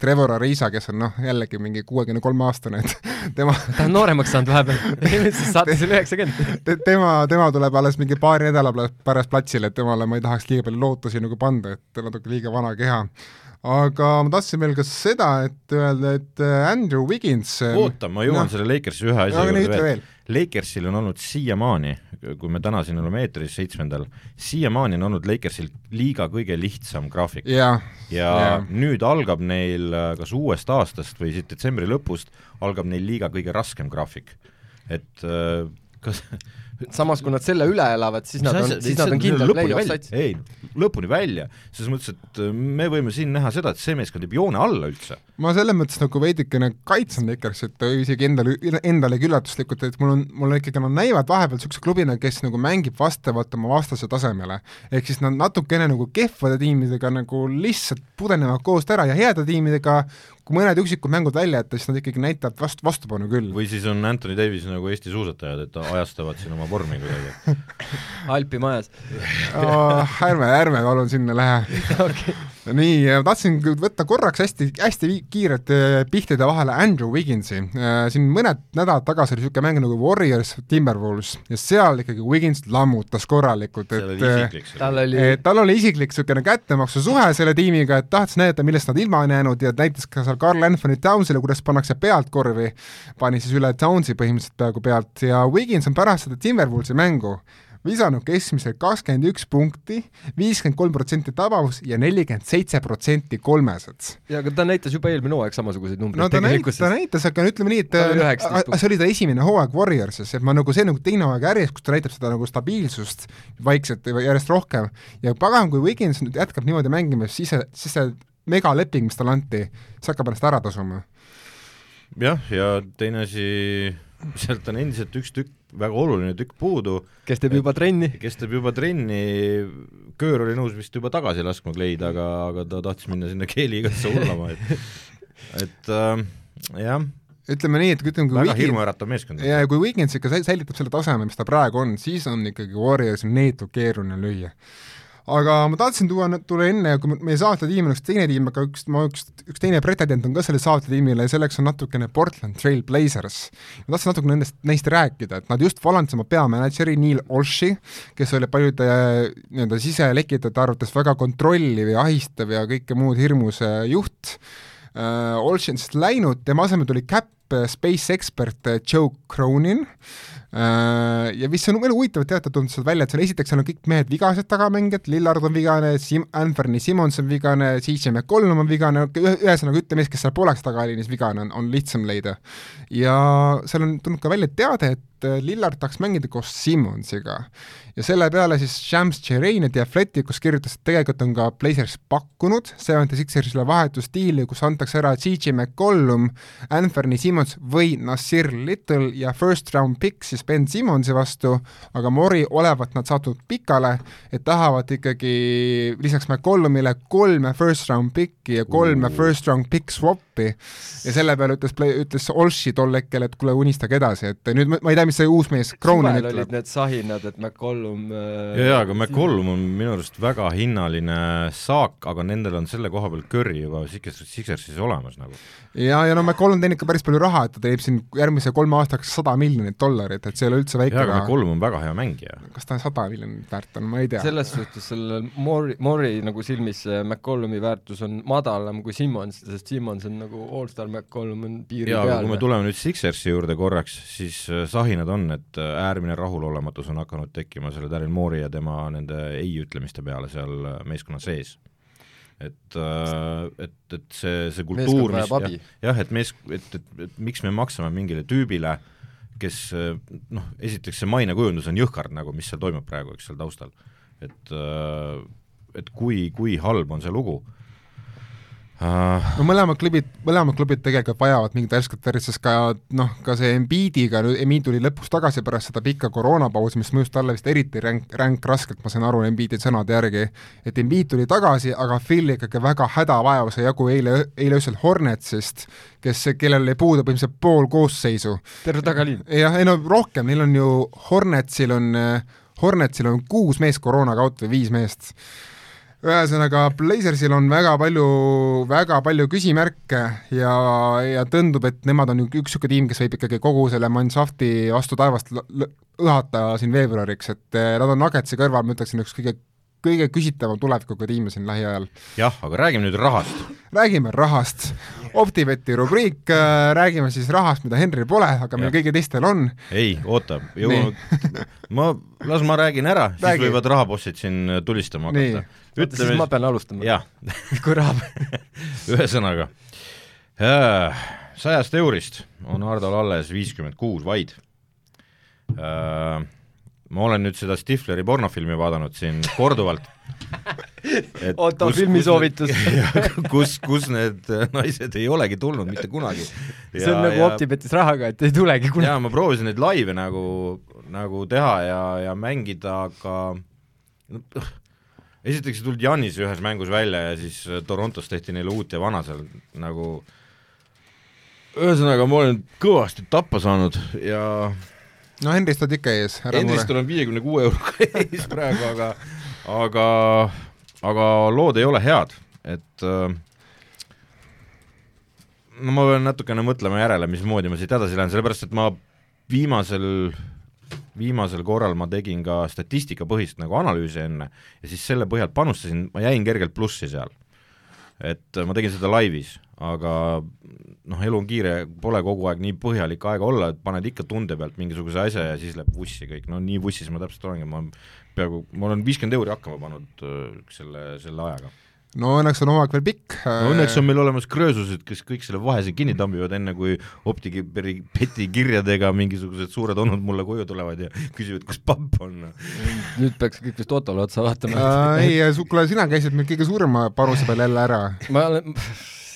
[SPEAKER 1] Trevor Ariza, kes on noh, jällegi mingi kuuekümne kolme aastane, et *laughs* tema
[SPEAKER 3] ta on nooremaks saanud vahepeal, *laughs* saates oli üheksakümmend.
[SPEAKER 1] te, tema, tema tuleb alles mingi paari nädala pärast platsile, et temale ma ei tahaks liiga palju lootusi nagu panda, et natuke liiga vana keha. aga ma tahtsin veel ka seda, et öelda, et äh, Andrew Wiggins
[SPEAKER 2] oota, ma jõuan
[SPEAKER 1] noh,
[SPEAKER 2] selle Lakersi ühe asja juurde veel
[SPEAKER 1] veel..
[SPEAKER 2] Lakersil on olnud siiamaani, kui me täna siin oleme eetris, seitsmendal, siiamaani on olnud Lakersil liiga kõige lihtsam graafik.
[SPEAKER 1] jah,
[SPEAKER 2] ja
[SPEAKER 1] jah.
[SPEAKER 2] nüüd algab neil äh, kas uuest aastast või siit detsembri lõpust, algab neil liiga kõige raskem graafik. et äh, kas *laughs*
[SPEAKER 3] samas, kui nad selle üle elavad, siis nad on, siis nad on kindlalt play-off sats.
[SPEAKER 2] ei, lõpuni välja, selles mõttes, et äh, me võime siin näha seda, et see meeskond jääb joone alla üldse.
[SPEAKER 1] Ma selles mõttes nagu veidikene kaitsen Lakersit isegi endale, endalegi üllatuslikult, et mul on, mul ikkagi nad näivad vahepeal niisuguse klubina, kes nagu mängib vastavalt oma vastase tasemele. ehk siis nad natukene nagu kehvade tiimidega nagu lihtsalt pudenevad koost ära ja heade tiimidega, kui mõned üksikud mängud välja jätta, siis nad ikkagi näitavad vastu, vastupanu küll.
[SPEAKER 2] või siis on Anthony Davis nagu Eesti suusatajad, et ajastavad siin oma vormi kuidagi.
[SPEAKER 3] Alpi majas.
[SPEAKER 1] oh, ärme, ärme palun sinna lähe *laughs*
[SPEAKER 3] okei,
[SPEAKER 1] nii, tahtsin võtta korraks hästi, hästi kiirelt äh, pihtide vahele Andrew Wigginsi. siin mõned nädalad tagasi oli niisugune mäng nagu Warriors Timberwolves ja seal ikkagi Wiggins lammutas korralikult, et äh,
[SPEAKER 2] isiklik.
[SPEAKER 3] tal oli
[SPEAKER 1] et tal oli isiklik niisugune kättemaksusuhe selle tiimiga, et tahtis näidata, millest nad ilma on jäänud ja näitas ka seal Carl Anthony Townsile, kuidas pannakse pealt korvi, pani siis üle Townsi põhimõtteliselt peaaegu pealt ja Wiggins on pärast seda Timberwolvesi mängu visanud keskmiselt kakskümmend üks punkti, viiskümmend kolm protsenti tabavus ja nelikümmend seitse protsenti kolmesed.
[SPEAKER 3] ja aga ta näitas juba eelmine hooaeg samasuguseid numbreid
[SPEAKER 1] no
[SPEAKER 3] tegelikkuses
[SPEAKER 1] ta näitas, aga ütleme nii, et
[SPEAKER 3] Tal oli 19
[SPEAKER 1] a- a- see oli ta esimene hooaeg Warriorsis, et ma nagu, see nagu teine hooaeg järjest, kus ta näitab seda nagu stabiilsust vaikselt ja järjest rohkem ja pagan, kui Wiggins nüüd jätkab niimoodi mängimist, siis see, siis see megaleping, mis talle anti, see hakkab ennast ära tasuma.
[SPEAKER 2] jah, ja teine asi, sealt on endiselt üks tükk, väga oluline tükk puudu,
[SPEAKER 3] kes teeb juba trenni.
[SPEAKER 2] kes teeb juba trenni, Köör oli nõus vist juba tagasi laskma Kleid, aga, aga ta tahtis minna sinna keeliigasse hullama, et *laughs* et äh, jah,
[SPEAKER 1] ütleme nii, et ütleme, kui
[SPEAKER 2] väga
[SPEAKER 1] Wiggins
[SPEAKER 2] hirmuäratav meeskond.
[SPEAKER 1] ja kui Wiggins ikka säil- säilitab selle taseme, mis ta praegu on, siis on ikkagi Warriorsil neetult keeruline lüüa. Aga ma tahtsin tuua, tulla enne, kui meie saatetiim on üks teine tiim, aga üks, ma üks, üks teine pretendent on ka selle saatetiimile ja selleks on natukene Portland Trail Blazers. ma tahtsin natuke nendest, neist rääkida, et nad just valandasid oma peamänedžeri Neil Olshi, kes oli paljude nii-öelda siselekitajate arvates väga kontrolliv ja ahistav ja kõike muud hirmus juht äh, Olshi on siis läinud, tema asemel tuli äh, Space ekspert äh, Joe Cronin ja mis on veel huvitav teada, tundus sealt välja, et seal esiteks seal on kõik mehed vigased tagamängijad, Lillard on vigane, Sim-, Anthony Simmons on vigane, CJ McCollum on vigane, ühesõnaga ütle mees, kes seal pooleks tagaliinis vigane on, on lihtsam leida. ja seal on tulnud ka välja teade, et äh, Lillard tahaks mängida koos Simmonsiga ja selle peale siis Shams Cherane ja The Athleticus kirjutas, et tegelikult on ka Blazers pakkunud Seventy Sixersile vahetusdiili, kus antakse ära CJ McCollum, Anthony Simmons või Nasir Little ja first round pick siis Ben Simmonsi vastu, aga Mori olevat nad saatnud pikale, et tahavad ikkagi lisaks McCollumile kolme first round pick'i ja kolme
[SPEAKER 2] Ooh.
[SPEAKER 1] first round pick swap'i ja selle peale ütles, ütles Olshi tol hetkel, et kuule, unistage edasi, et nüüd ma ma ei tea, mis see uus mees, Cronin
[SPEAKER 3] suvel olid
[SPEAKER 1] ütleb.
[SPEAKER 3] need sahinad, et McCollum äh,
[SPEAKER 2] ja, ja aga McCollum on minu arust väga hinnaline saak, aga nendel on selle koha peal Curry juba Sixers, Sixersis olemas nagu.
[SPEAKER 1] ja, ja no McCollum teenib ka päris palju raha, et ta teenib siin järgmise kolme aastaks sada miljonit dollarit, et see ei ole üldse väike
[SPEAKER 2] jaa, aga
[SPEAKER 1] raha.
[SPEAKER 2] McCollum on väga hea mängija.
[SPEAKER 1] kas ta sada miljonit väärt on, ma ei tea.
[SPEAKER 3] selles suhtes sellel Mori, Mori nagu silmis see McCollumi väärtus on madalam kui Simmons, sest Simmons on nagu allstar, McCollum on piiri
[SPEAKER 2] jaa, aga kui me
[SPEAKER 3] peal.
[SPEAKER 2] tuleme nüüd Sixersi juurde korraks, siis äh, sahinad on, et äh, äärmine rahulolematus on hakanud tekkima selle Daryl Moore'i ja tema nende ei-ütlemiste peale seal äh, meeskonna sees. et, et, et see, see kultuur, mis
[SPEAKER 3] abi.
[SPEAKER 2] jah, et mees, et, et, et miks me maksame mingile tüübile, kes äh, noh, esiteks see mainekujundus on jõhkard nagu, mis seal toimub praegu, eks seal taustal. et, et kui, kui halb on see lugu.
[SPEAKER 1] No mõlemad klubid, mõlemad klubid tegelikult vajavad mingit värsket verd, sest ka noh, ka see Embiidiga, Embiid tuli lõpus tagasi pärast seda pikka koroonapausi, mis mõjus talle vist eriti ränk, ränk raskelt, ma sain aru Embiidi sõnade järgi, et Embiid tuli tagasi, aga Phil ikkagi väga hädavaevuse jagu eile, eile öösel Hornetsist, kes, kellel oli puudu põhimõtteliselt pool koosseisu
[SPEAKER 3] terve tagaliin.
[SPEAKER 1] jah, ei no rohkem, neil on ju Hornetsil on, Hornetsil on kuus meest koroonaga out või viis meest. ühesõnaga, Blazersil on väga palju, väga palju küsimärke ja, ja tundub, et nemad on üks niisugune tiim, kes võib ikkagi kogu selle Mansafti vastu taevast õhata siin veebruariks, et eh, nad on Nuggetsi kõrval, ma ütleksin, üks kõige kõige küsitavam tulevikuga tiim siin lähiajal.
[SPEAKER 2] jah, aga räägime nüüd rahast.
[SPEAKER 1] räägime rahast, Optibeti rubriik, räägime siis rahast, mida Henril pole, aga meil kõigil teistel on
[SPEAKER 2] ei, oota, jõuame, ma, las ma räägin ära, siis
[SPEAKER 1] Räägi.
[SPEAKER 2] võivad rahapostid siin tulistama
[SPEAKER 1] Nii.
[SPEAKER 2] hakata.
[SPEAKER 3] oota, siis ma pean alustama.
[SPEAKER 2] jah,
[SPEAKER 3] kui raha, *laughs*
[SPEAKER 2] ühesõnaga, sajast eurist on Hardol alles viiskümmend kuus vaid. Ma olen nüüd seda Stifleri pornofilmi vaadanud siin korduvalt.
[SPEAKER 3] Otto filmisoovitus.
[SPEAKER 2] kus, *laughs* kus need naised ei olegi tulnud mitte kunagi.
[SPEAKER 3] see on nagu Optibetis rahaga, et ei tulegi kunagi.
[SPEAKER 2] jaa, ma proovisin neid laive nagu, nagu teha ja, ja mängida, aga noh, esiteks ei tulnud Janis ühes mängus välja ja siis Torontos tehti neile uut ja vana seal nagu ühesõnaga, ma olen kõvasti tappa saanud ja
[SPEAKER 1] no Henrist oled ikka ees, ära
[SPEAKER 2] Endrist
[SPEAKER 1] mure.
[SPEAKER 2] olen viiekümne kuue euroga *laughs* ees praegu, aga aga, aga lood ei ole head, et äh, no ma pean natukene mõtlema järele, mismoodi ma siit edasi lähen, sellepärast et ma viimasel viimasel korral ma tegin ka statistikapõhist nagu analüüsi enne ja siis selle põhjal panustasin, ma jäin kergelt plussi seal. et ma tegin seda laivis, aga noh, elu on kiire, pole kogu aeg nii põhjalik aega olla, et paned ikka tunde pealt mingisuguse asja ja siis läheb vussi kõik, no nii vussis ma täpselt olengi, ma peaaegu, ma olen viiskümmend euri hakkama pannud öö, selle, selle ajaga.
[SPEAKER 1] no õnneks on hooaeg veel pikk.
[SPEAKER 2] no õnneks on meil olemas kröösused, kes kõik selle vahese kinni tambivad, enne kui optikiperi peti kirjadega mingisugused suured onud mulle koju tulevad ja küsivad, kus papp on.
[SPEAKER 3] nüüd peaks kõik vist Ottole otsa vaatama.
[SPEAKER 1] äh, ei, kuule, sina käisid meil kõige suurema panuse peal jälle ära.
[SPEAKER 3] ma olen,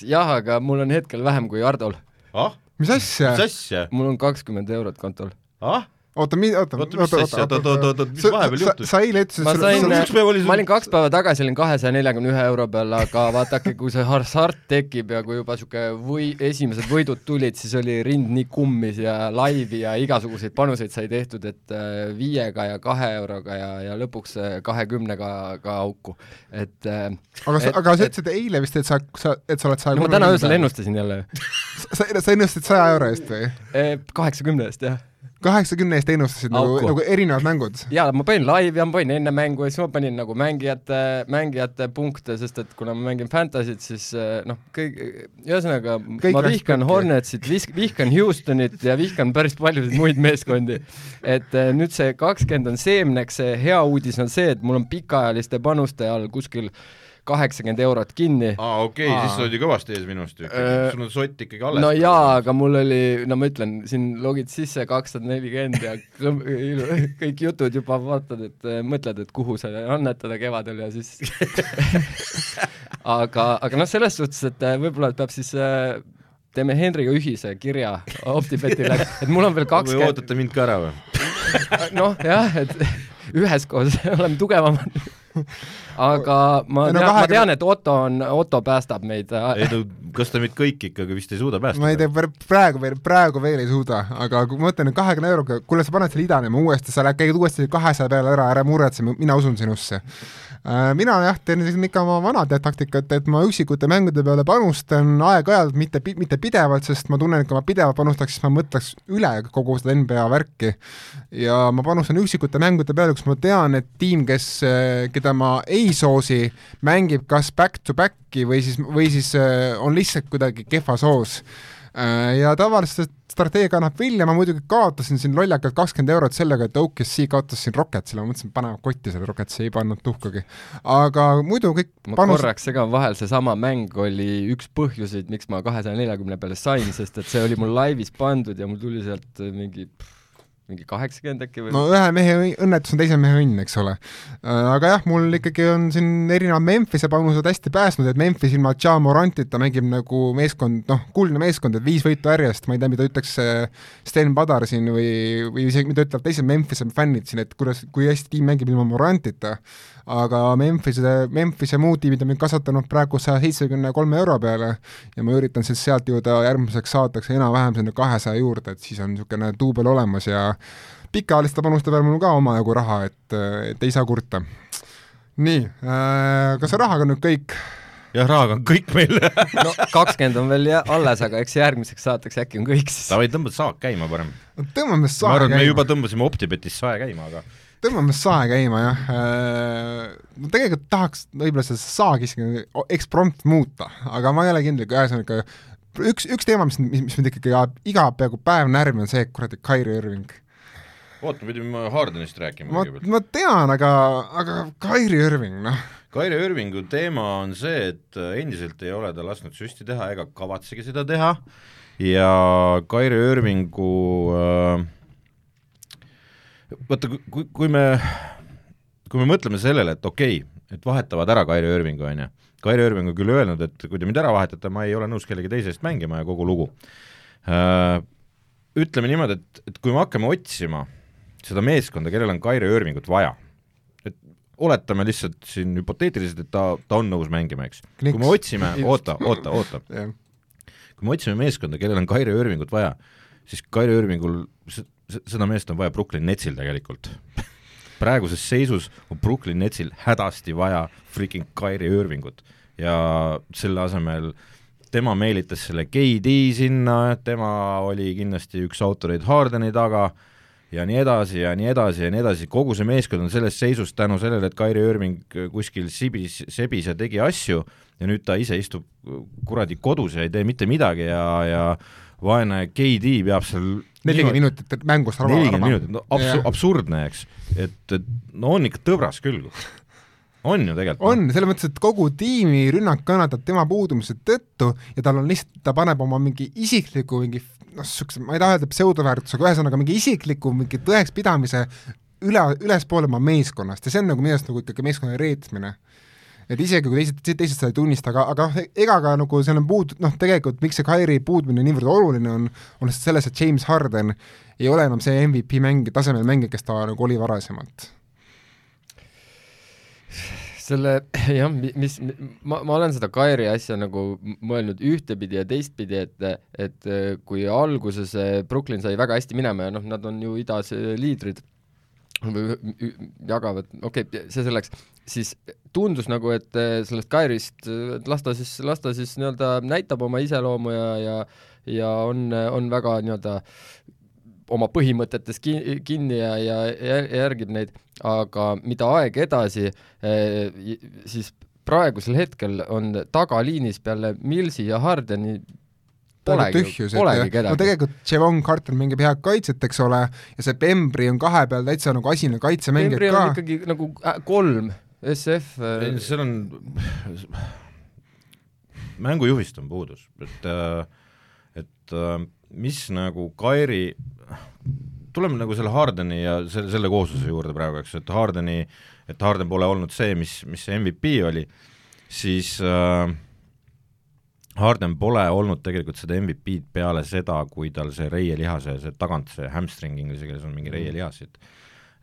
[SPEAKER 3] jah, aga mul on hetkel vähem kui Hardol.
[SPEAKER 2] ah,
[SPEAKER 1] mis asja
[SPEAKER 2] mis? asja?
[SPEAKER 3] mul on kakskümmend eurot kontol.
[SPEAKER 2] ah,
[SPEAKER 1] oota, oota,
[SPEAKER 2] Oota, mis asja? Oot, oot, oot, oot, mis vahepeal juhtus?
[SPEAKER 1] sa eile ütlesid,
[SPEAKER 3] ma sain
[SPEAKER 2] sul-, üks päev oli sul-
[SPEAKER 3] ma olin kaks päeva tagasi olin kahesaja neljakümne ühe euro peal, aga vaadake, kui see hasart tekib ja kui juba niisugune või esimesed võidud tulid, siis oli rind nii kummis ja laivi ja igasuguseid panuseid sai tehtud, et äh, viiega ja kahe euroga ja, ja lõpuks äh, kahekümnega ka auku, et äh,
[SPEAKER 1] aga sa,
[SPEAKER 3] et-
[SPEAKER 1] aga sa
[SPEAKER 3] et-
[SPEAKER 1] ütlesid eile vist, et sa, sa, et sa oled saja
[SPEAKER 3] no ma täna öösel. ennustasin jälle
[SPEAKER 1] sa, sa ennustasid saja euro eest või?
[SPEAKER 3] kaheksakümne eest, jah.
[SPEAKER 1] Kaheksakümne eest ennustasid nagu,
[SPEAKER 3] Auku.
[SPEAKER 1] nagu erinevad mängud.
[SPEAKER 3] jaa, ma panin laivi ja ma panin enne mängu ja siis ma panin nagu mängijate, mängijate punkte, sest et kuna ma mängin Fantasy't, siis eh, noh, kõik, ühesõnaga
[SPEAKER 1] Kõik
[SPEAKER 3] ma vihkan
[SPEAKER 1] pekki.
[SPEAKER 3] Hornetsit, vihkan Houstonit ja vihkan päris paljusid muid meeskondi. et eh, nüüd see kakskümmend on seemneks, see hea uudis on see, et mul on pikaajaliste panuste all kuskil kaheksakümmend eurot kinni.
[SPEAKER 2] aa okei okay,, siis sa olid ju kõvasti ees minust ju
[SPEAKER 3] Äh,
[SPEAKER 2] sul on sott ikkagi alles.
[SPEAKER 3] no jaa, aga mul oli, no ma ütlen, siin logid sisse kakssada nelikümmend ja *laughs* kõik jutud juba vaatad, et äh, mõtled, et kuhu sa annetada kevadel ja siis *laughs* aga, aga noh, selles suhtes, et äh, võib-olla peab siis äh, teeme Henriga ühise kirja Optibetile, *laughs* et mul on veel
[SPEAKER 2] või
[SPEAKER 3] kakskümmend,
[SPEAKER 2] ootate mind ka ära või?
[SPEAKER 3] noh jah, et üheskoos oleme tugevamad. Aga ma
[SPEAKER 1] no
[SPEAKER 3] tean, ma
[SPEAKER 1] 20
[SPEAKER 3] tean, et Otto on, Otto päästab meid.
[SPEAKER 2] ei no kas ta meid kõiki ikkagi vist ei suuda päästa?
[SPEAKER 1] ma ei tea, praegu veel, praegu veel ei suuda, aga kui ma mõtlen, et kahekümne euroga, kuule, sa paned selle idanema uuesti, sa lähed, käid uuesti kahesaja peale ära, ära muretse, mina usun sinusse. Äh, mina jah, teen ikka oma vanad taktikat, et ma üksikute mängude peale panustan aeg-ajalt, mitte, mitte pidevalt, sest ma tunnen, et kui ma pidevalt panustaks, siis ma mõtleks üle kogu seda NBA värki. ja ma panustan üksikute mängude peale, kus ma tean, et tiim, kes, keda ma ei soosi, mängib kas back-to-back'i või siis, või siis äh, on lihtsalt kuidagi kehvas hoos äh, ja tavaliselt strateegia annab vilja, ma muidugi kaotasin siin lollakalt kakskümmend eurot sellega, et OKC kaotas siin Rocketsile, ma mõtlesin, paneme kotti selle Rocketsi, ei pannud tuhkagi. aga muidu kõik
[SPEAKER 3] ma panus... korraks segan vahel, seesama mäng oli üks põhjuseid, miks ma kahesaja neljakümne peale sain, sest et see oli mul laivis pandud ja mul tuli sealt mingi pff, mingi kaheksakümmend äkki või?
[SPEAKER 1] no ühe mehe õnnetus on teise mehe õnn, eks ole. Äh, aga jah, mul ikkagi on siin erinevad Memphise panused hästi päästnud, et Memphis ilma Ja Morantita mängib nagu meeskond, noh, kuldne meeskond, et viis võitu järjest, ma ei tea, mida ütleks äh, Sten Padar siin või, või isegi mida ütlevad teised Memphise fännid siin, et kuidas, kui hästi tiim mängib ilma Morantita aga Memphise, Memphise muud tiimid on mind kasvatanud praegu saja seitsmekümne kolme euro peale ja ma üritan siis sealt jõuda järgmiseks saateks enam-vähem sinna kahesaja juurde, et siis on niisugune duubel olemas ja pikaajaliste panuste peal mul ka omajagu raha, et, et ei saa kurta. nii äh,, kas rahaga on nüüd kõik?
[SPEAKER 2] jah, rahaga on kõik meil *laughs*
[SPEAKER 3] no kakskümmend on veel alles, aga eks järgmiseks saateks äkki on kõik siis.
[SPEAKER 2] davai, tõmbad saak käima parem.
[SPEAKER 1] tõmbame saak käima.
[SPEAKER 2] ma arvan, et me juba tõmbasime Optibetis sae käima, aga
[SPEAKER 1] tõmbame sae käima, jah. Äh, no tegelikult tahaks võib-olla seda saagi isegi eksprompt muuta, aga ma ei ole kindel, ühesõnaga üks, üks teema, mis, mis, mis mind ikkagi iga peaaegu päev närvi, on see kuradi Kairi Irving.
[SPEAKER 2] oota, me pidime Hardenist rääkima
[SPEAKER 1] ma, ma tean, aga, aga Kairi Irving, noh
[SPEAKER 2] Kairi Irvingu teema on see, et endiselt ei ole ta lasknud süsti teha ega kavatsegi seda teha ja Kairi Irvingu äh, vaata, kui, kui me, kui me mõtleme sellele, et okei okay,, et vahetavad ära Kairi Irvingu, on ju, Kairi Irving on küll öelnud, et kui te mind ära vahetate, ma ei ole nõus kellegi teise eest mängima ja kogu lugu. Uh,. Ütleme niimoodi, et, et kui me hakkame otsima seda meeskonda, kellel on Kairi Irvingut vaja, et oletame lihtsalt siin hüpoteetiliselt, et ta, ta on nõus mängima, eks. kui me otsime, oota, oota, oota. *laughs* Kui me otsime meeskonda, kellel on Kairi Irvingut vaja, siis Kairi Irvingul seda meest on vaja Brooklyn Netsil tegelikult. Praeguses seisus on Brooklyn Netsil hädasti vaja freaking Kyrie Irvingut. Ja selle asemel tema meelitas selle KD sinna, tema oli kindlasti üks autoreid Hardeni taga ja nii edasi ja nii edasi ja nii edasi, kogu see meeskond on selles seisus tänu sellele, et Kyrie Irving kuskil sibis, sebis ja tegi asju ja nüüd ta ise istub kuradi kodus ja ei tee mitte midagi ja, ja vaene KD peab seal
[SPEAKER 1] nelikümmend minutit mängust
[SPEAKER 2] nelikümmend minutit, no absu-, absurdne, eks. et, et no on ikka tõbras küll. on ju tegelikult.
[SPEAKER 1] on, selles mõttes, et kogu tiimi rünnak kannatab tema puudumise tõttu ja tal on lihtsalt, ta paneb oma mingi isikliku mingi noh, niisuguse, ma ei taha öelda pseudoväärtusega, ühesõnaga mingi isikliku mingi tõekspidamise üle, ülespoole oma meeskonnast ja see on nagu minu arust nagu ikkagi meeskonna reetmine et isegi kui teised, teised seda ei tunnista, aga, aga noh, ega ka nagu seal on puud-, noh tegelikult miks see Kairi puudumine niivõrd oluline on, on lihtsalt selles, et James Harden ei ole enam see MVP mäng, tasemel mängija, kes ta nagu oli varasemalt.
[SPEAKER 3] Selle jah, mis, ma, ma olen seda Kairi asja nagu mõelnud ühtepidi ja teistpidi, et, et kui alguses Brooklyn sai väga hästi minema ja noh, nad on ju idas liidrid või jagavad, okei okay,, see selleks, siis tundus nagu, et eh, sellest Kairist, las ta siis, las ta siis nii-öelda näitab oma iseloomu ja, ja ja on, on väga nii-öelda oma põhimõtetes ki-, kinni ja, ja järgib neid, aga mida aeg edasi, eh, siis praegusel hetkel on tagaliinis peale Millsi ja Hardeni
[SPEAKER 1] polegi, tühjus, et no tegelikult Javon Carter mängib head kaitset, eks ole, ja see Pembri on kahe peal täitsa nagu asine kaitsemängija ka.
[SPEAKER 3] Pembri on ikkagi nagu äh, kolm, SF
[SPEAKER 2] äh.... seal on, mängujuhist on puudus, et, äh, et mis nagu Kairi, tuleme nagu selle Hardeni ja selle, selle koosluse juurde praegu, eks, et Hardeni, et Harden pole olnud see, mis, mis see MVP oli, siis äh, Harden pole olnud tegelikult seda MVP-d peale seda, kui tal see reielihase, see tagant, see hamstring inglise keeles on mingi reielihas, et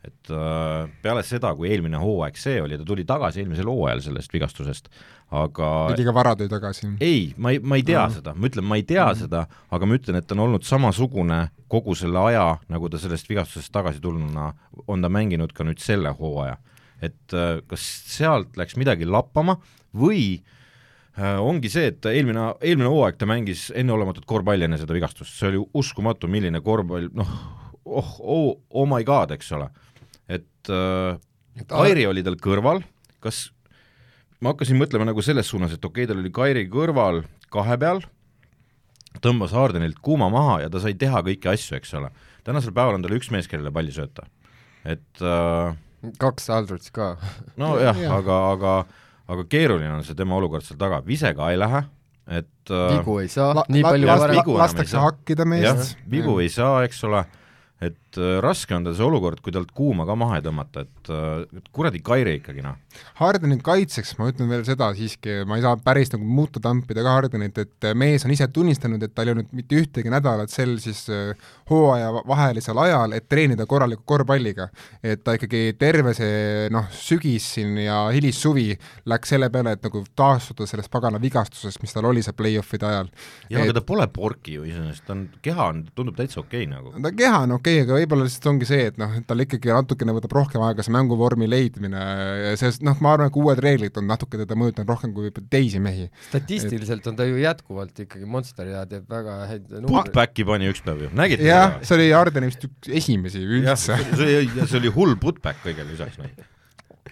[SPEAKER 2] et äh, peale seda, kui eelmine hooaeg see oli, ta tuli tagasi eelmisel hooajal sellest vigastusest, aga
[SPEAKER 1] liiga vara tõi tagasi.
[SPEAKER 2] ei, ma ei, ma ei tea mm. seda, ma ütlen, ma ei tea mm. seda, aga ma ütlen, et ta on olnud samasugune kogu selle aja, nagu ta sellest vigastusest tagasi tulnuna on ta mänginud ka nüüd selle hooaja. et äh, kas sealt läks midagi lappama või äh, ongi see, et eelmine, eelmine hooaeg ta mängis enneolematut korvpalli enne seda vigastust, see oli uskumatu, milline korvpall, noh, oh, oh, oh my god, eks ole. et äh, Kairi oli tal kõrval, kas ma hakkasin mõtlema nagu selles suunas, et okei okay,, tal oli Kairi kõrval kahe peal, tõmbas Hardenilt kuuma maha ja ta sai teha kõiki asju, eks ole. tänasel päeval on tal üks mees, kellele palli sööta. et äh,
[SPEAKER 3] kaks Aldrich ka.
[SPEAKER 2] nojah *laughs* ja., aga, aga aga keeruline on see tema olukord seal taga, vise ka ei lähe, et äh,
[SPEAKER 3] vigu ei saa. Nii palju
[SPEAKER 1] lastakse hakkida meest.
[SPEAKER 2] vigu ei saa, eks ole. Et äh, raske on tal see olukord, kui talt kuuma ka maha ei tõmmata, et äh, kuradi Kairi ikkagi noh.
[SPEAKER 1] Hardeni kaitseks ma ütlen veel seda siiski, ma ei saa päris nagu muuta tampida ka Hardenit, et mees on ise tunnistanud, et tal ei olnud mitte ühtegi nädalat sel siis äh, hooajavahelisel ajal, et treenida korraliku korvpalliga. et ta ikkagi terve see noh, sügis siin ja hilissuvi läks selle peale, et nagu taastuda sellest pagana vigastusest, mis tal oli seal play-off'ide ajal.
[SPEAKER 2] jah, aga ta pole porki ju iseenesest, ta on, keha on, tundub täitsa okei okay, nagu.
[SPEAKER 1] ta keha on okei okay,, aga võib-olla lihtsalt ongi see, et noh, et tal ikkagi natukene võtab rohkem aega see mänguvormi leidmine ja sest noh, ma arvan, et uued reeglid on natuke teda mõjutanud rohkem kui teisi mehi.
[SPEAKER 3] statistiliselt et... on ta ju jätkuvalt ikkagi monster ja teeb väga häid
[SPEAKER 2] Putbacki pani üks päev ju, nägite
[SPEAKER 1] jah, see oli Ardeni vist üks esimesi üldse.
[SPEAKER 2] see oli, see oli hull putback kõigele lisaks noh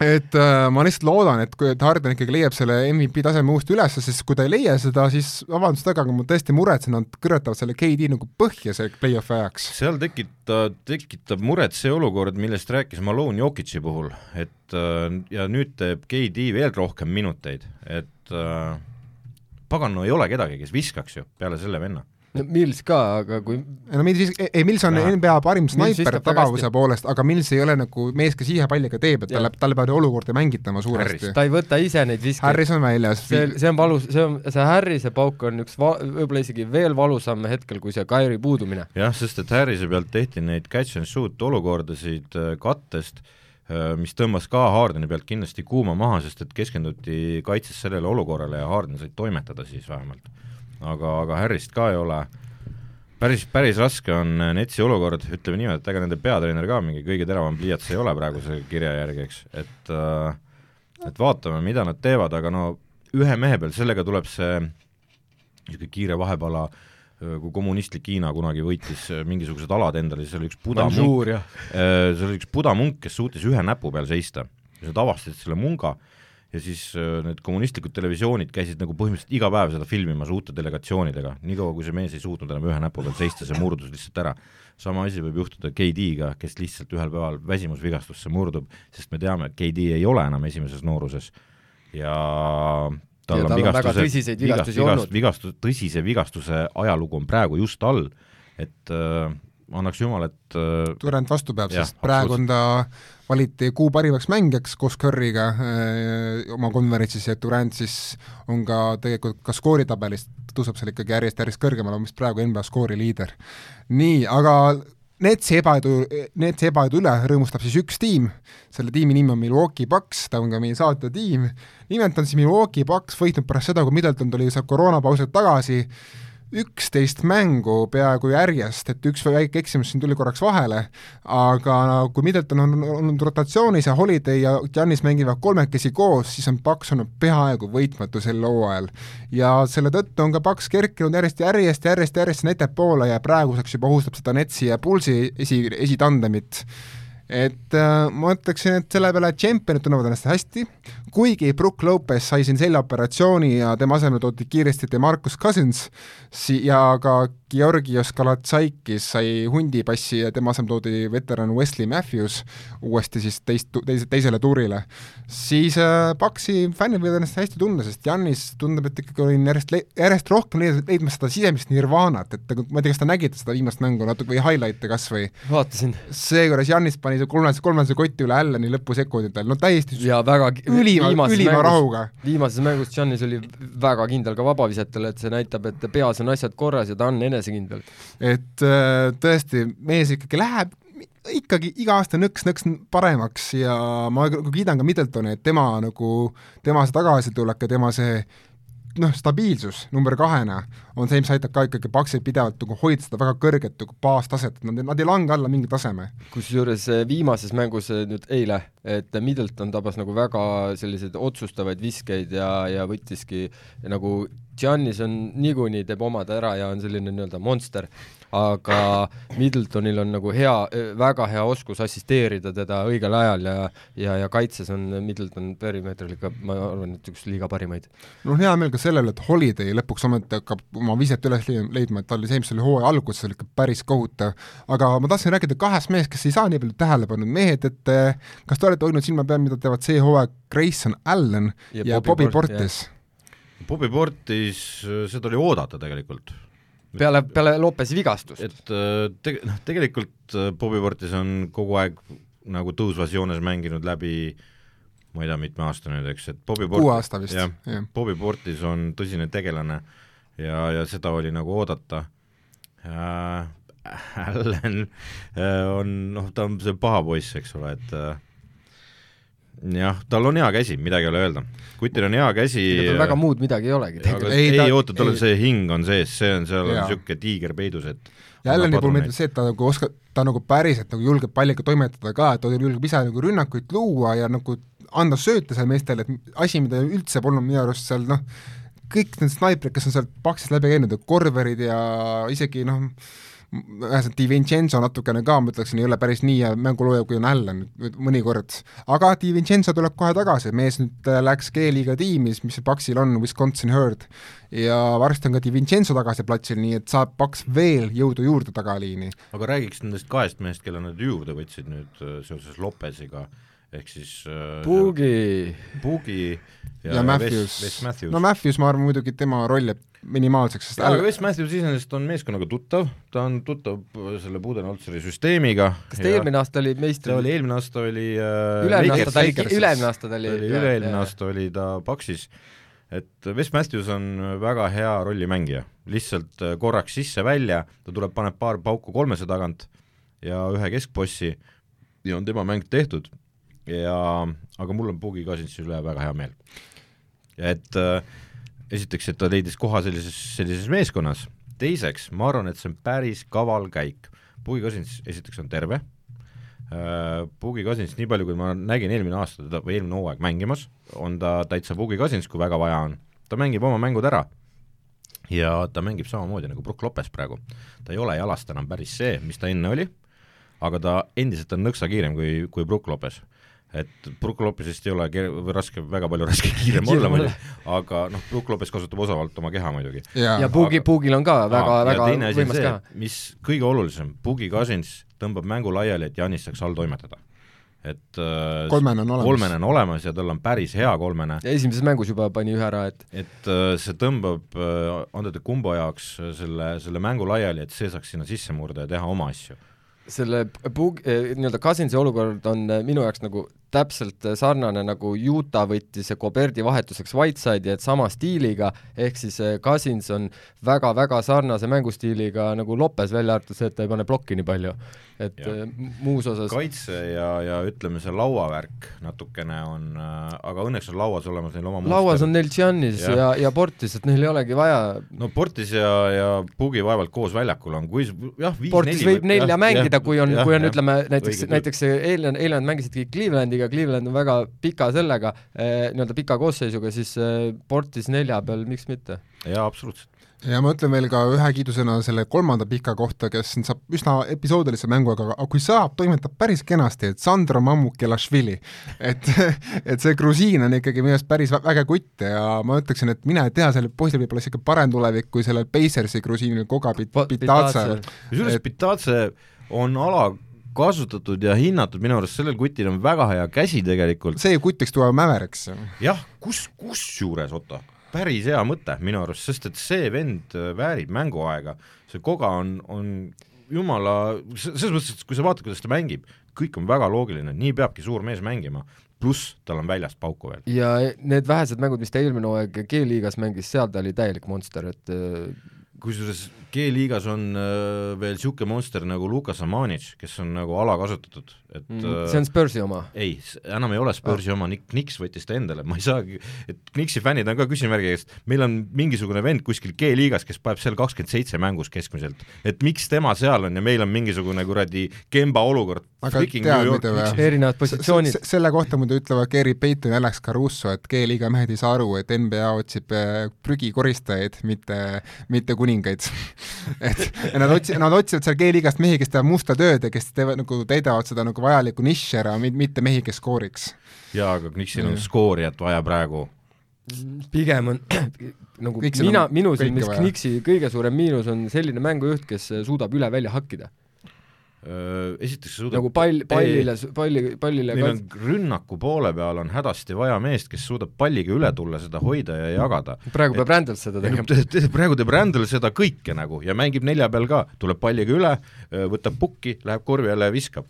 [SPEAKER 1] et äh, ma lihtsalt loodan, et kui, et Harden ikkagi leiab selle MVP taseme uuesti üles, sest kui ta ei leia seda, siis vabandust väga, aga ma tõesti muretsen, nad kõrvetavad selle KD nagu põhja selle play-off'i ajaks.
[SPEAKER 2] seal tekitab, tekitab muret see olukord, millest rääkis Malone Jokic'i puhul, et äh, ja nüüd teeb KD veel rohkem minuteid, et äh, pagan, no ei ole kedagi, kes viskaks ju peale selle venna
[SPEAKER 3] no Mills ka, aga kui
[SPEAKER 1] no Mills, ei Mills on. NBA parim snaiper tabavuse poolest, aga Mills ei ole nagu mees, kes ise palliga teeb, et talle, talle peavad olukordi mängitama suuresti.
[SPEAKER 3] ta ei võta ise neid viskeid.
[SPEAKER 1] Harris on väljas.
[SPEAKER 3] see, see on valus, see on, see Harrise pauk on üks va-, võib-olla isegi veel valusam hetkel kui see Kairi puudumine.
[SPEAKER 2] jah, sest et Harrise pealt tehti neid catch and shoot olukordasid äh, kattest, äh, mis tõmbas ka Hardeni pealt kindlasti kuuma maha, sest et keskenduti kaitses sellele olukorrale ja Harden sai toimetada siis vähemalt aga, aga Harryst ka ei ole, päris, päris raske on Netsi olukord, ütleme niimoodi, et ega nende peatreener ka mingi kõige teravam pliiats ei ole praeguse kirja järgi, eks, et äh, et vaatame, mida nad teevad, aga no ühe mehe peal, sellega tuleb see niisugune kiire vahepala, äh, kui kommunistlik Hiina kunagi võitis äh, mingisugused alad endale, siis oli üks budamunk, see oli üks budamunk, kes suutis ühe näpu peal seista. Ja nad avastasid selle munga ja siis äh, need kommunistlikud televisioonid käisid nagu põhimõtteliselt iga päev seda filmimas uute delegatsioonidega, niikaua kui see mees ei suutnud enam ühe näpu peal seista, see murdus lihtsalt ära. sama asi võib juhtuda KD-ga, kes lihtsalt ühel päeval väsimusvigastusse murdub, sest me teame, et KD ei ole enam esimeses nooruses. Ja tal ja on vigastuse,
[SPEAKER 3] vigast, vigast,
[SPEAKER 2] vigast, vigastus, tõsise vigastuse ajalugu on praegu just all, et äh, annaks jumal, et äh,
[SPEAKER 1] Durand vastu peab, sest praegu on ta valiti kuu parimaks mängijaks koos Curry'ga äh, oma konverentsis ja Durand siis on ka tegelikult ka skooritabelis, tõuseb seal ikkagi järjest-järjest kõrgemale, on vist praegu NBA skoori liider. nii, aga Netsi ebaedu, Netsi ebaedu üle rõõmustab siis üks tiim, selle tiimi nimi on Milwaukee Bucks, ta on ka meie saate tiim, nimelt on siis Milwaukee Bucks võitnud pärast seda, kui Middleton tuli sealt koroonapausilt tagasi, üksteist mängu peaaegu järjest, et üks väike eksimus siin tuli korraks vahele, aga kui Middleton on olnud rotatsioonis ja Holiday ja Giannis mängivad kolmekesi koos, siis on Paks olnud peaaegu võitmatu sel hooajal. ja selle tõttu on ka Paks kerkinud järjest, järjest, järjest, järjest ettepoole ja praeguseks juba ohustab seda Netsi ja Pulsi esi, esitandemit et äh, ma ütleksin, et selle peale tšempionid tunnevad ennast hästi, kuigi Brook Lopez sai siin seljaoperatsiooni ja tema asemel toodi kiiresti Demarcus Cousins si-, ja ka Georgios Galatsaikis sai hundipassi ja tema asemel toodi veteran Wesley Matthews uuesti siis teist, teise, teisele tuurile, siis äh, Paksi fännid võivad ennast hästi tunda, sest Janis tundub, et ikkagi olin järjest, järjest rohkem leidmas seda sisemist nirvaanat, et ma ei tea, kas te nägite seda viimast mängu natuke või highlight'e kas või?
[SPEAKER 3] vaatasin.
[SPEAKER 1] seejuures Janis pani see kolmandase, kolmandase kotti üle Alleni lõpusekunditel, no täiesti
[SPEAKER 3] ja väga
[SPEAKER 1] ülima, ülima rahuga.
[SPEAKER 3] viimases mängus Janis oli väga kindel ka vabavisetel, et see näitab, et peas on asjad korras ja ta on enesekindel.
[SPEAKER 1] et äh, tõesti, mees ikkagi läheb, ikkagi iga aasta nõks-nõks paremaks ja ma kiidan ka Middletoni, et tema nagu, tema see tagasitulek ja tema see noh, stabiilsus number kahena on see, mis aitab ka ikkagi Paksil pidevalt nagu hoida seda väga kõrget nagu baastaset, et nad, nad ei lange alla mingi taseme.
[SPEAKER 3] kusjuures eh, viimases mängus eh, nüüd eile, et Middleton tabas nagu väga selliseid otsustavaid viskeid ja, ja võttiski nagu Giannis on niikuinii, teeb omad ära ja on selline nii-öelda monster, aga Middletonil on nagu hea, väga hea oskus assisteerida teda õigel ajal ja ja, ja kaitses on Middleton perimeetril ikka, ma arvan, et üks liiga parimaid.
[SPEAKER 1] on hea meel ka sellele, et Holiday lõpuks ometi hakkab oma viset üles leidma, et tal oli see, mis oli hooaja alguses, oli ikka päris kohutav. aga ma tahtsin rääkida kahest mehest, kes ei saa nii palju tähelepanu, mehed, et eh, kas te olete hoidnud silma peal, mida teevad see hooaeg Grayson Allan ja, ja Bobby, Bobby Portis?
[SPEAKER 2] Bobby Portis, seda oli oodata tegelikult
[SPEAKER 3] peale, peale Lopesi vigastust.
[SPEAKER 2] et äh, te-, noh, tegelikult äh, Bobby Portis on kogu aeg nagu tõusvas joones mänginud läbi ma ei tea, mitme aasta nüüd, eks, et Bobby
[SPEAKER 1] Port-, kuue aasta vist,
[SPEAKER 2] jah ja.. Bobby Portis on tõsine tegelane ja, ja seda oli nagu oodata äh,. Allan äh, on, noh, ta on see paha poiss, eks ole, et äh, jah, tal on hea käsi, midagi ei ole öelda. kutil on hea käsi
[SPEAKER 3] väga muud midagi ei olegi
[SPEAKER 2] tegelikult. ei, ei oota, tal on see hing on sees, see on, seal on niisugune tiiger peidus, et
[SPEAKER 1] ja Allani puhul meeldib see, et ta nagu oskab, ta nagu päriselt nagu julgeb palliga toimetada ka, et ta julgeb ise nagu rünnakuid luua ja nagu anda sööte seal meestele, et asi, mida üldse polnud minu arust seal noh, kõik need snaiprid, kes on sealt Paxist läbi käinud, korverid ja isegi noh, ühesõnaga Di Vincenzo natukene ka, ma ütleksin, ei ole päris nii hea mängulooja, kui on Allan mõnikord. aga Di Vincenzo tuleb kohe tagasi, mees nüüd äh, läks G-liiga tiimi, mis Paksil on, Wisconsin Herd, ja varsti on ka Di Vincenzo tagasi platsil, nii et saab Paks veel jõudu juurde tagaliini.
[SPEAKER 2] aga räägiks nendest kahest mehest, kelle nad juurde võtsid nüüd äh, seoses Lopesiga ehk siis äh,, Puugi
[SPEAKER 1] ja, ja Matthews. no Matthews, ma arvan muidugi, tema roll jääb minimaalseks,
[SPEAKER 2] sest aga Wes Matthews iseenesest on meeskonnaga tuttav, ta on tuttav selle Budenholzeri süsteemiga.
[SPEAKER 3] kas ta eelmine aasta oli meistri?
[SPEAKER 2] ta oli, eelmine aasta oli
[SPEAKER 3] äh, üle-eelmine aasta ta oli, üle-eelmine aasta ta oli
[SPEAKER 2] üle-eelmine aasta oli ta Paksis, et Wes Matthews on väga hea rollimängija, lihtsalt äh, korraks sisse-välja, ta tuleb, paneb paar pauku kolmese tagant ja ühe keskbossi ja on tema mäng tehtud ja aga mul on Pugi Kasinsi üle väga hea meel. et äh, esiteks, et ta leidis koha sellises, sellises meeskonnas, teiseks, ma arvan, et see on päris kaval käik. Pugi Kasins esiteks on terve äh,, Pugi Kasins, nii palju kui ma nägin eelmine aasta teda või eelmine hooaeg mängimas, on ta täitsa Pugi Kasins, kui väga vaja on. ta mängib oma mängud ära ja ta mängib samamoodi nagu Brook Lopes praegu. ta ei ole jalast enam päris see, mis ta enne oli, aga ta endiselt on nõksa kiirem kui, kui Brook Lopes et Brook Lopesist ei ole ke-, raske, väga palju raske *laughs* kiirem olla muidugi, aga noh, Brook Lopes kasutab osavalt oma keha muidugi.
[SPEAKER 3] ja, ja Pugi aga..., Pugil on ka väga, väga võimas keha.
[SPEAKER 2] mis kõige olulisem, Pugi Cousins tõmbab mängu laiali, et Janis saaks all toimetada et
[SPEAKER 1] äh, kolmene on olemas,
[SPEAKER 2] kolmene on olemas ja tal on päris hea kolmene.
[SPEAKER 3] ja esimeses mängus juba pani ühe ära, et
[SPEAKER 2] et äh, see tõmbab äh, Andrete Kumbo jaoks selle, selle mängu laiali, et see saaks sinna sisse murda ja teha oma asju
[SPEAKER 3] selle Pug-, nii-öelda Cousinsi olukord on minu jaoks nagu täpselt sarnane, nagu Utah võttis Goberdi vahetuseks Whiteside'i, et sama stiiliga, ehk siis eh, Cousins on väga-väga sarnase mängustiiliga nagu Lopes, välja arvatud see, et ta ei pane plokki nii palju. et ja. Eh, muus osas
[SPEAKER 2] kaitse ja, ja ütleme, see lauavärk natukene on äh,, aga õnneks on lauas olemas neil oma
[SPEAKER 3] lauas on neil Giannis ja, ja, ja Portis, et neil ei olegi vaja
[SPEAKER 2] no Portis ja, ja Pugi vaevalt koos väljakul on, kui jah,
[SPEAKER 3] viis-neli võib nelja mängida, kui on, kui on, ütleme, näiteks, näiteks eile, eile nad mängisidki Clevelandi liiga, Cleveland on väga pika sellega eh,, nii-öelda pika koosseisuga, siis eh, Portis nelja peal, miks mitte?
[SPEAKER 2] jaa, absoluutselt
[SPEAKER 1] ja ma ütlen veel ka ühe kiidusõna selle kolmanda pika kohta, kes saab üsna episoodilise mängu, aga, aga kui saab, toimetab päris kenasti, et Sandro Mammukelašvili. et, *laughs* et see grusiin on ikkagi minu arust päris väge kutt ja ma ütleksin, et mine tea, sellel poisil võib olla isegi parem tulevik kui sellel Pacersi grusiinil Koga Pitatsel.
[SPEAKER 2] kusjuures Pitatse on ala kasutatud ja hinnatud, minu arust sellel kutil on väga hea käsi tegelikult.
[SPEAKER 1] see kutt võiks tuua Mäveriks.
[SPEAKER 2] jah, kus, kusjuures, Otto, päris hea mõte minu arust, sest et see vend äh, väärib mänguaega, see Koga on, on jumala, selles mõttes, et kui sa vaatad, kuidas ta mängib, kõik on väga loogiline, nii peabki suur mees mängima, pluss tal on väljast pauku veel.
[SPEAKER 3] ja need vähesed mängud, mis ta eelmine hooaeg G-liigas mängis, seal ta oli täielik monster, et äh,
[SPEAKER 2] kusjuures G-liigas on äh, veel niisugune monster nagu Lukas Amanic, kes on nagu alakasutatud, et
[SPEAKER 3] mm,
[SPEAKER 2] äh,
[SPEAKER 3] see on Spursi oma?
[SPEAKER 2] ei, enam ei ole Spursi ah. oma, Nick Knicks võttis ta endale, ma ei saagi, et Knicksi fännid on ka küsimärgi ees, meil on mingisugune vend kuskil G-liigas, kes paneb seal kakskümmend seitse mängus keskmiselt. et miks tema seal on ja meil on mingisugune kuradi Kemba olukord.
[SPEAKER 1] aga tead
[SPEAKER 3] erinevad positsioonid.
[SPEAKER 1] selle kohta muidu ütlevad Gary Payton ja Alex Caruso, et G-liiga mehed ei saa aru, et NBA otsib äh, prügikoristajaid, mitte, mitte kuningaid *laughs* et nad otsi-, nad otsivad seal G-liigast mehi, kes teevad musta tööd ja kes teevad nagu, täidavad seda nagu vajalikku nišši ära, mitte mehi, kes skooriks.
[SPEAKER 2] jaa, aga Knicksil on skoorijat vaja praegu.
[SPEAKER 3] pigem on *clears throat* nagu Knicksil mina, minu silmis Knicksi kõige suurem miinus on selline mängujuht, kes suudab üle välja hakkida
[SPEAKER 2] esiteks suudab
[SPEAKER 3] nagu pall, pallile, palli, pallile
[SPEAKER 2] neil on rünnaku poole peal on hädasti vaja meest, kes suudab palliga üle tulla, seda hoida ja jagada.
[SPEAKER 3] praegu peab Randall seda tegema.
[SPEAKER 2] praegu teeb Randall seda kõike nagu ja mängib nelja peal ka, tuleb palliga üle, võtab pukki, läheb korvi alla ja viskab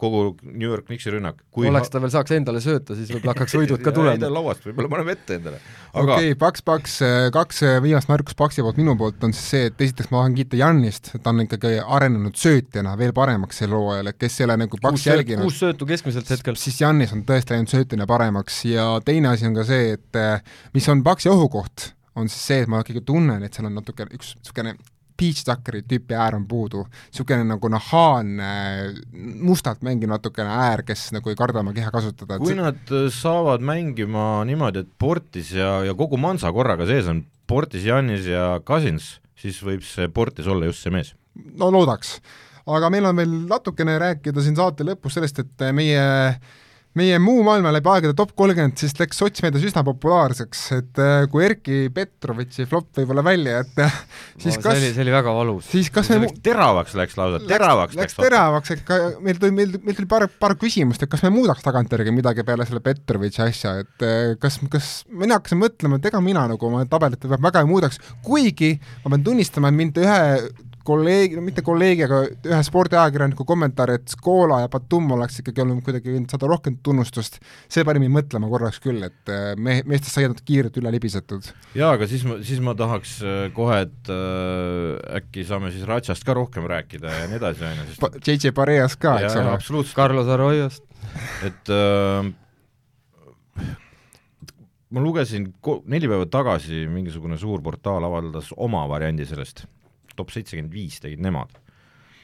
[SPEAKER 2] kogu New York Knicksi rünnak.
[SPEAKER 3] oleks ta veel saaks endale sööta, siis võib-olla hakkaks võidud ka *laughs* tulema.
[SPEAKER 2] lauast võib-olla paneme ette endale.
[SPEAKER 1] okei okay,, Paks, Paks, äh, kaks äh, viimast märkust Paksi poolt minu poolt on siis see, et esiteks ma tahan kiita Jannist, ta on ikkagi arenenud söötjana veel paremaks sel hooajal, et kes ei ole nagu Paks jälginud
[SPEAKER 3] kuus söötu keskmiselt hetkel.
[SPEAKER 1] siis Jannis on tõesti läinud söötjana paremaks ja teine asi on ka see, et mis on Paksi ohukoht, on siis see, et ma ikkagi tunnen, et seal on natuke üks niisugune Peach Tuckeri tüüpi äär on puudu, niisugune nagu nahaalne, mustalt mängiv natukene äär, kes nagu ei karda oma keha kasutada.
[SPEAKER 2] kui nad äh, saavad mängima niimoodi, et Portis ja, ja kogu Mansa korraga sees on, Portis, Janis ja Cousins, siis võib see Portis olla just see mees.
[SPEAKER 1] no loodaks. aga meil on veel natukene rääkida siin saate lõpus sellest, et meie meie muu maailma läbi aegade top kolmkümmend siis läks sotsmeedias üsna populaarseks, et äh, kui Erkki Petrovitši flop võib-olla välja jätta, *laughs* siis no, kas
[SPEAKER 3] see oli, see oli väga valus.
[SPEAKER 1] siis kas me
[SPEAKER 2] teravaks läks lausa, teravaks
[SPEAKER 1] läks, läks teravaks, et ka meil tuli, meil, meil tuli paar, paar küsimust, et kas me muudaks tagantjärgi midagi peale selle Petrovitši asja, et äh, kas, kas mina hakkasin mõtlema, et ega mina nagu oma tabelit väga ei muudaks, kuigi ma pean tunnistama, et mind ühe kolleeg, no mitte kolleegi, aga ühe spordiajakirjaniku kommentaar, et Scola ja Batum oleks ikkagi olnud kuidagi võinud saada rohkem tunnustust, see pani mind mõtlema korraks küll, et äh, me, meestest sai natuke kiirelt üle libisetud.
[SPEAKER 2] jaa, aga siis ma, siis ma tahaks äh, kohe, et äh, äkki saame siis Ratšast ka rohkem rääkida ja nii edasi, on ju,
[SPEAKER 1] sest JJ Pareas ka, eks ole.
[SPEAKER 2] absoluutselt.
[SPEAKER 3] Carlos Arroyost.
[SPEAKER 2] et äh, ma lugesin neli päeva tagasi mingisugune suur portaal avaldas oma variandi sellest top seitsekümmend viis tegid nemad.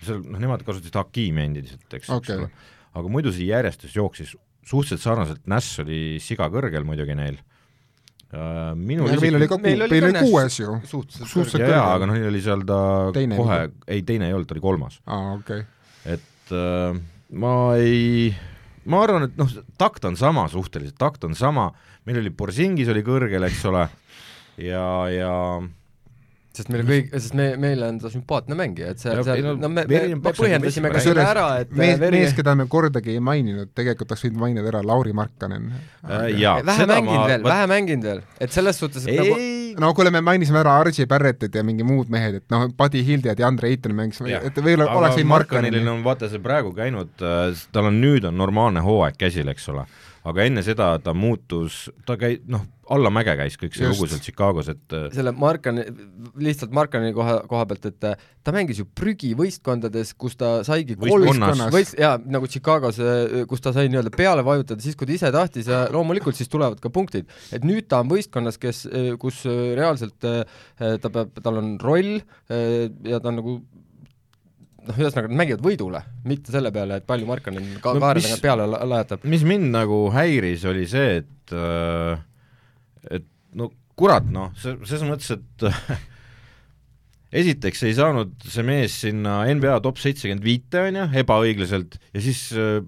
[SPEAKER 2] seal noh, nemad kasutasid Hakimi endiselt, eks
[SPEAKER 1] okay.,
[SPEAKER 2] aga muidu see järjestus jooksis suhteliselt sarnaselt, Nash oli siga kõrgel muidugi neil
[SPEAKER 1] uh,, minu isik... meil oli ka, meil oli kuues ju.
[SPEAKER 2] suhteliselt kõrgel. jaa, aga noh, neil oli seal ta teine kohe, ei teine ei olnud, ta oli kolmas.
[SPEAKER 1] aa, okei
[SPEAKER 2] okay.. et uh, ma ei, ma arvan, et noh, takt on sama suhteliselt, takt on sama, meil oli Borsingis oli kõrgel, eks ole, ja, ja
[SPEAKER 3] sest meil kõik, sest me, meile on ta sümpaatne mängija, et seal, seal, no me, me, me põhjendasime ka selle ära, et
[SPEAKER 1] mees veri..., mees, keda me kordagi ei maininud, tegelikult oleks võinud mainida ära Lauri Markkanen.
[SPEAKER 2] Äh,. jaa,
[SPEAKER 3] vähe mänginud veel, vähe mänginud veel, et selles suhtes, et
[SPEAKER 1] ei, nagu no kuule, me mainisime ära Archie Barrettit ja mingi muud mehed, et noh, Buddy Hildi ja DeAndre Ayton mängisime, et võib-olla oleks võinud
[SPEAKER 2] Markkanenil on vaata see praegu käinud, äh, tal on nüüd on normaalne hooaeg käsil, eks ole aga enne seda ta muutus, ta käi-, noh, allamäge käis kõik see lugu seal Chicagos, et äh,
[SPEAKER 3] selle Markani, lihtsalt Markani koha, koha pealt, et äh, ta mängis ju prügivõistkondades, kus ta saigi
[SPEAKER 1] võistkonnas,
[SPEAKER 3] võist-, jaa, nagu Chicagos, äh, kus ta sai nii-öelda peale vajutada siis, kui ta ise tahtis ja loomulikult siis tulevad ka punktid. et nüüd ta on võistkonnas, kes, kus reaalselt ta peab, tal on roll ja ta on nagu noh, ühesõnaga nad mängivad võidule, mitte selle peale, et palju Markkanen ka no, kaare tagant peale lajatab.
[SPEAKER 2] mis mind nagu häiris, oli see, et äh, et no kurat noh, see, selles mõttes, et *laughs* esiteks ei saanud see mees sinna NBA top seitsekümmend viite, on ju, ebaõiglaselt, ja siis äh,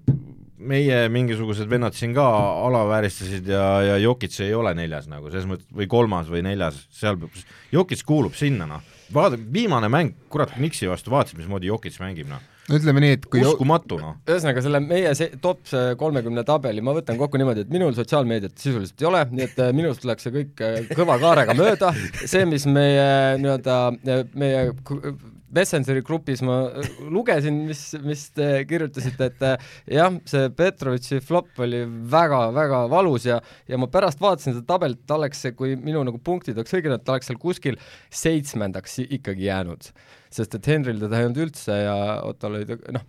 [SPEAKER 2] meie mingisugused vennad siin ka alavääristasid ja, ja Jokic ei ole neljas nagu, selles mõttes, või kolmas või neljas, seal peab, Jokic kuulub sinna, noh vaata, viimane mäng, kurat, Nixi vastu, vaatasid, mismoodi Jokic mängib, noh
[SPEAKER 1] no ütleme nii, et kui
[SPEAKER 2] uskumatu, noh.
[SPEAKER 3] ühesõnaga, selle meie see top kolmekümne tabeli ma võtan kokku niimoodi, et minul sotsiaalmeediat sisuliselt ei ole, nii et äh, minust läks see kõik äh, kõva kaarega mööda, see, mis meie nii-öelda, meie Messengeri grupis ma äh, lugesin, mis, mis te kirjutasite, et äh, jah, see Petrovitši flop oli väga-väga valus ja ja ma pärast vaatasin seda tabelit, ta oleks, kui minu nagu punktid oleks õiged, et ta oleks seal kuskil seitsmendaks ikkagi jäänud. sest et Henril teda ei olnud üldse ja Ottol oli noh,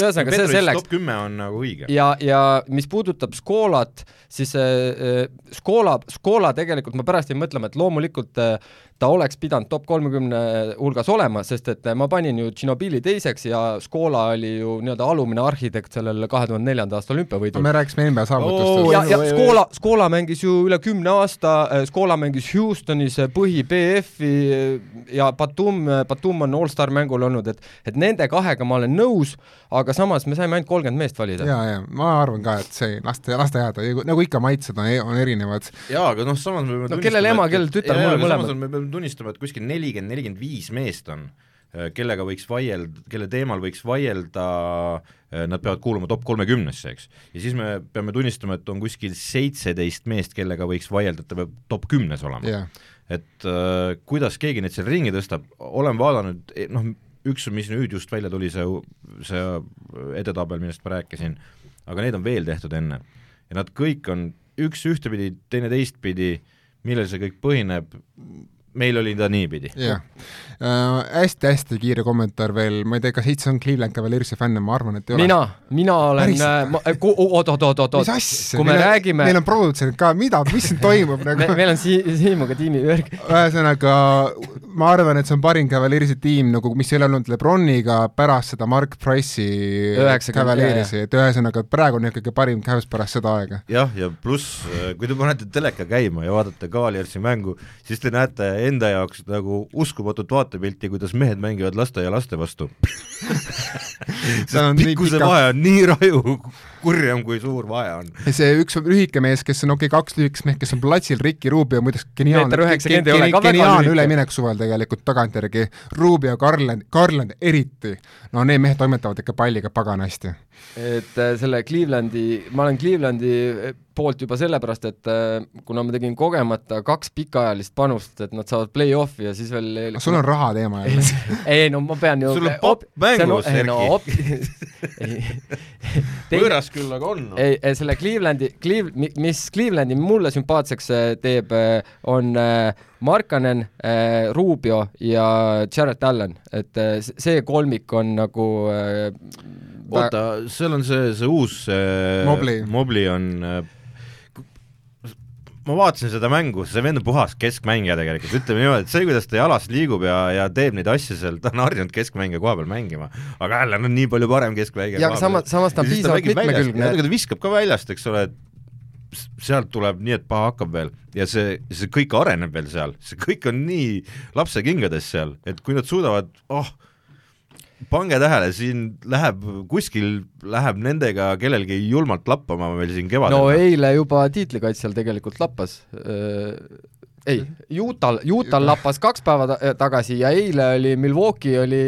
[SPEAKER 3] ühesõnaga see selleks.
[SPEAKER 2] top kümme on nagu õige.
[SPEAKER 3] ja, ja mis puudutab Skolat, siis äh, Skola, Skola tegelikult ma pärast jäin mõtlema, et loomulikult äh, ta oleks pidanud top kolmekümne hulgas olema, sest et ma panin ju Ginobili teiseks ja Skola oli ju nii-öelda alumine arhitekt sellel kahe tuhande neljanda aasta olümpiavõidul.
[SPEAKER 1] me rääkisime NBA saavutustest.
[SPEAKER 3] ja, ja Skola, Skola mängis ju üle kümne aasta, Skola mängis Houstonis põhi BF-i ja Batum, Batum on allstar mängul olnud, et et nende kahega ma olen nõus, aga samas me saime ainult kolmkümmend meest valida.
[SPEAKER 1] ja, ja ma arvan ka, et see, las ta, las ta jääda, nagu ikka, maitsed on, on erinevad.
[SPEAKER 2] jaa, aga noh, samas me
[SPEAKER 3] peame no, kellel ema, kellel tütar, mulle mõlemad.
[SPEAKER 2] me peame tunnistama, et kuskil nelikümmend, nelikümmend viis meest on, äh, kellega võiks vaielda, kelle teemal võiks vaielda, äh, nad peavad kuuluma top kolmekümnesse, eks. ja siis me peame tunnistama, et on kuskil seitseteist meest, kellega võiks vaielda, et ta peab top kümnes olema
[SPEAKER 1] yeah..
[SPEAKER 2] et äh, kuidas keegi neid seal ringi tõstab, olen vaadanud, eh, noh, üks, mis nüüd just välja tuli, see, see edetabel, millest ma rääkisin, aga neid on veel tehtud enne. ja nad kõik on üks ühtepidi, teine teistpidi, millel see kõik põhineb, meil oli ta niipidi.
[SPEAKER 1] jah. Äh,, hästi-hästi kiire kommentaar veel, ma ei tea, kas Heits on Cleveland Cavaliersi fänn, ma arvan, et ei
[SPEAKER 3] mina, ole. mina olen, äh, oot, oot, oot, oot,
[SPEAKER 1] oot,
[SPEAKER 3] kui me räägime
[SPEAKER 1] meil on produtsent ka, mida, mis siin toimub *laughs* nagu?
[SPEAKER 3] Me, meil on si-, Siimuga tiimivärk.
[SPEAKER 1] ühesõnaga, ma arvan, et see on parim Cavaliersi tiim nagu, mis ei ole olnud Lebroniga pärast seda Mark Price'i Cavaliersi, et ühesõnaga, praegu on ikkagi parim Cavs pärast seda aega.
[SPEAKER 2] jah, ja pluss, kui te panete teleka käima ja vaatate Cavaliersi mängu, siis te näete enda jaoks nagu uskumatut vaatepilti, kuidas mehed mängivad laste ja laste vastu. *laughs* Pikkuse vahe on nii raju kurjem, kui suur vahe on.
[SPEAKER 1] see üks lühike mees, kes on okei okay,, kaks lühikest meest, kes on platsil, Ricky Rubio, muideks geniaalne, geniaalne üleminek suvel tegelikult tagantjärgi, Rubio, Garland, Garland eriti, no need mehed toimetavad ikka palliga pagana hästi.
[SPEAKER 3] et äh, selle Clevelandi, ma olen Clevelandi äh, poolt juba sellepärast, et äh, kuna ma tegin kogemata kaks pikaajalist panust, et nad saavad play-off'i ja siis veel
[SPEAKER 1] sul on raha teema jälle *laughs*
[SPEAKER 3] ei no ma pean ju
[SPEAKER 2] sul on popp mängus, Erki. *laughs* võõras küll, aga on no..
[SPEAKER 3] ei, selle Clevelandi, Cleve-, mis Clevelandi mulle sümpaatseks äh, teeb, äh, on äh, Markanen, Rubio ja Jared Allan, et see kolmik on nagu
[SPEAKER 2] oota, seal on see, see uus
[SPEAKER 1] Mobli,
[SPEAKER 2] Mobli on ma vaatasin seda mängu, see vend on puhas keskmängija tegelikult, ütleme niimoodi, et see, kuidas ta jalas liigub ja, ja teeb neid asju seal, ta on harjunud keskmängija koha peal mängima, aga jälle on nii palju parem keskmängija
[SPEAKER 3] ja samas, samas ta on piisavalt mitmekülgne.
[SPEAKER 2] ta viskab ka väljast, eks ole, et sealt tuleb nii, et paha hakkab veel. Ja see, see kõik areneb veel seal, see kõik on nii lapsekingades seal, et kui nad suudavad, oh, pange tähele, siin läheb, kuskil läheb nendega kellelgi julmalt lappama meil siin kevadel.
[SPEAKER 3] no eile juba tiitlikaitsjal tegelikult lappas äh, ei, Utah'l, Utah'l lappas kaks päeva ta tagasi ja eile oli Milwaukee oli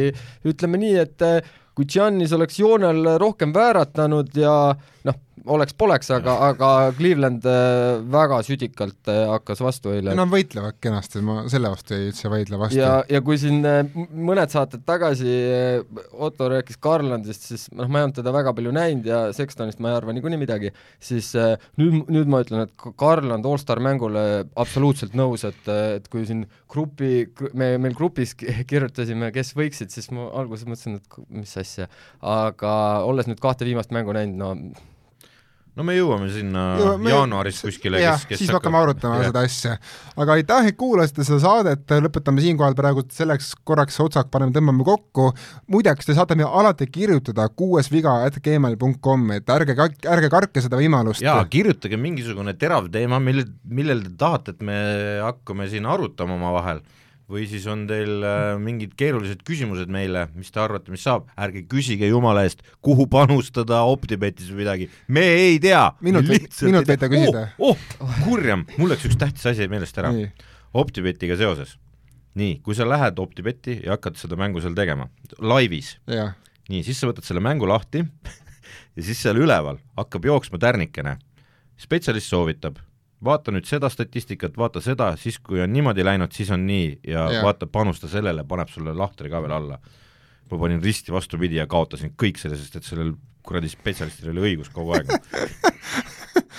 [SPEAKER 3] ütleme nii, et äh, kui Giannis oleks joonel rohkem vääratanud ja noh, oleks-poleks, aga, aga Cleveland äh, väga südikalt äh, hakkas vastu eile.
[SPEAKER 1] Nad võitlevad kenasti, ma selle vastu ei üldse vaidle vastu.
[SPEAKER 3] ja, ja kui siin äh, mõned saated tagasi Otto rääkis Garlandist, siis noh, ma ei olnud teda väga palju näinud ja Sextonist ma ei arva niikuinii midagi, siis nüüd, nüüd ma ütlen, et Garland allstar mängule absoluutselt nõus, et, et kui siin grupi, me, meil grupis kirjutasime, kes võiksid, siis ma alguses mõtlesin, et mis asja, aga olles nüüd kahte viimast mängu näinud, no
[SPEAKER 2] no me jõuame sinna jõuame, jaanuaris kuskile,
[SPEAKER 1] kes, kes siis hakkame arutama jah. seda asja. aga aitäh, et kuulasite seda saadet, lõpetame siinkohal praegu selleks korraks otsad paneme, tõmbame kokku. muideks, te saate meile alati kirjutada kuuesviga.gmail.com, et ärge, ärge kartke seda võimalust.
[SPEAKER 2] jaa, kirjutage mingisugune terav teema, mille, millel te tahate, et me hakkame siin arutama omavahel või siis on teil äh, mingid keerulised küsimused meile, mis te arvate, mis saab, ärge küsige jumala eest, kuhu panustada Optibetis või midagi, me ei tea.
[SPEAKER 1] minut, minut võite küsida.
[SPEAKER 2] oh, oh, kurjam, mul läks üks tähtis asi meelest ära. Optibetiga seoses. nii, kui sa lähed Optibeti ja hakkad seda mängu seal tegema, laivis, nii, siis sa võtad selle mängu lahti *laughs* ja siis seal üleval hakkab jooksma tärnikene. spetsialist soovitab, vaata nüüd seda statistikat, vaata seda, siis kui on niimoodi läinud, siis on nii ja
[SPEAKER 1] Jah.
[SPEAKER 2] vaata, panusta sellele, paneb sulle lahtri ka veel alla. ma panin risti vastupidi ja kaotasin kõik selle, sest et sellel kuradi spetsialistil oli õigus kogu aeg *laughs*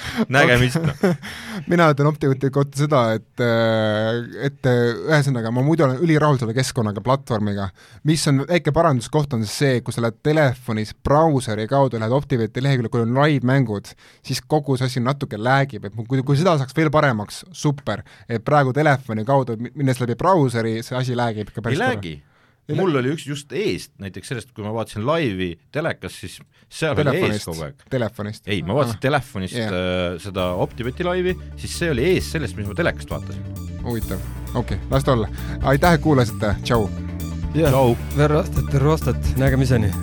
[SPEAKER 2] *laughs* nägemist, noh. *laughs*
[SPEAKER 1] mina ütlen Optimati kohta seda, et, et ühesõnaga ma muidu olen ülirahul selle keskkonnaga, platvormiga, mis on väike paranduskoht, on see, kui sa lähed telefonis brauseri kaudu, lähed Optimati leheküljele, kui on live-mängud, siis kogu see asi natuke läägib, et kui, kui seda saaks veel paremaks, super. et praegu telefoni kaudu, minnes läbi brauseri, see asi läägib ikka
[SPEAKER 2] ei
[SPEAKER 1] päris
[SPEAKER 2] läägi. Mul oli üks just eest, näiteks sellest, kui ma vaatasin laivi telekas, siis seal oli ees kogu aeg.
[SPEAKER 1] telefonist?
[SPEAKER 2] ei, ma vaatasin ah. telefonist
[SPEAKER 1] yeah.
[SPEAKER 2] äh, seda Optibeti laivi, siis see oli ees sellest, mis ma telekast vaatasin.
[SPEAKER 1] huvitav, okei okay,, las ta olla. aitäh, et kuulasite, tšau!
[SPEAKER 3] jah, Verrostet, Verrostet, nägemiseni!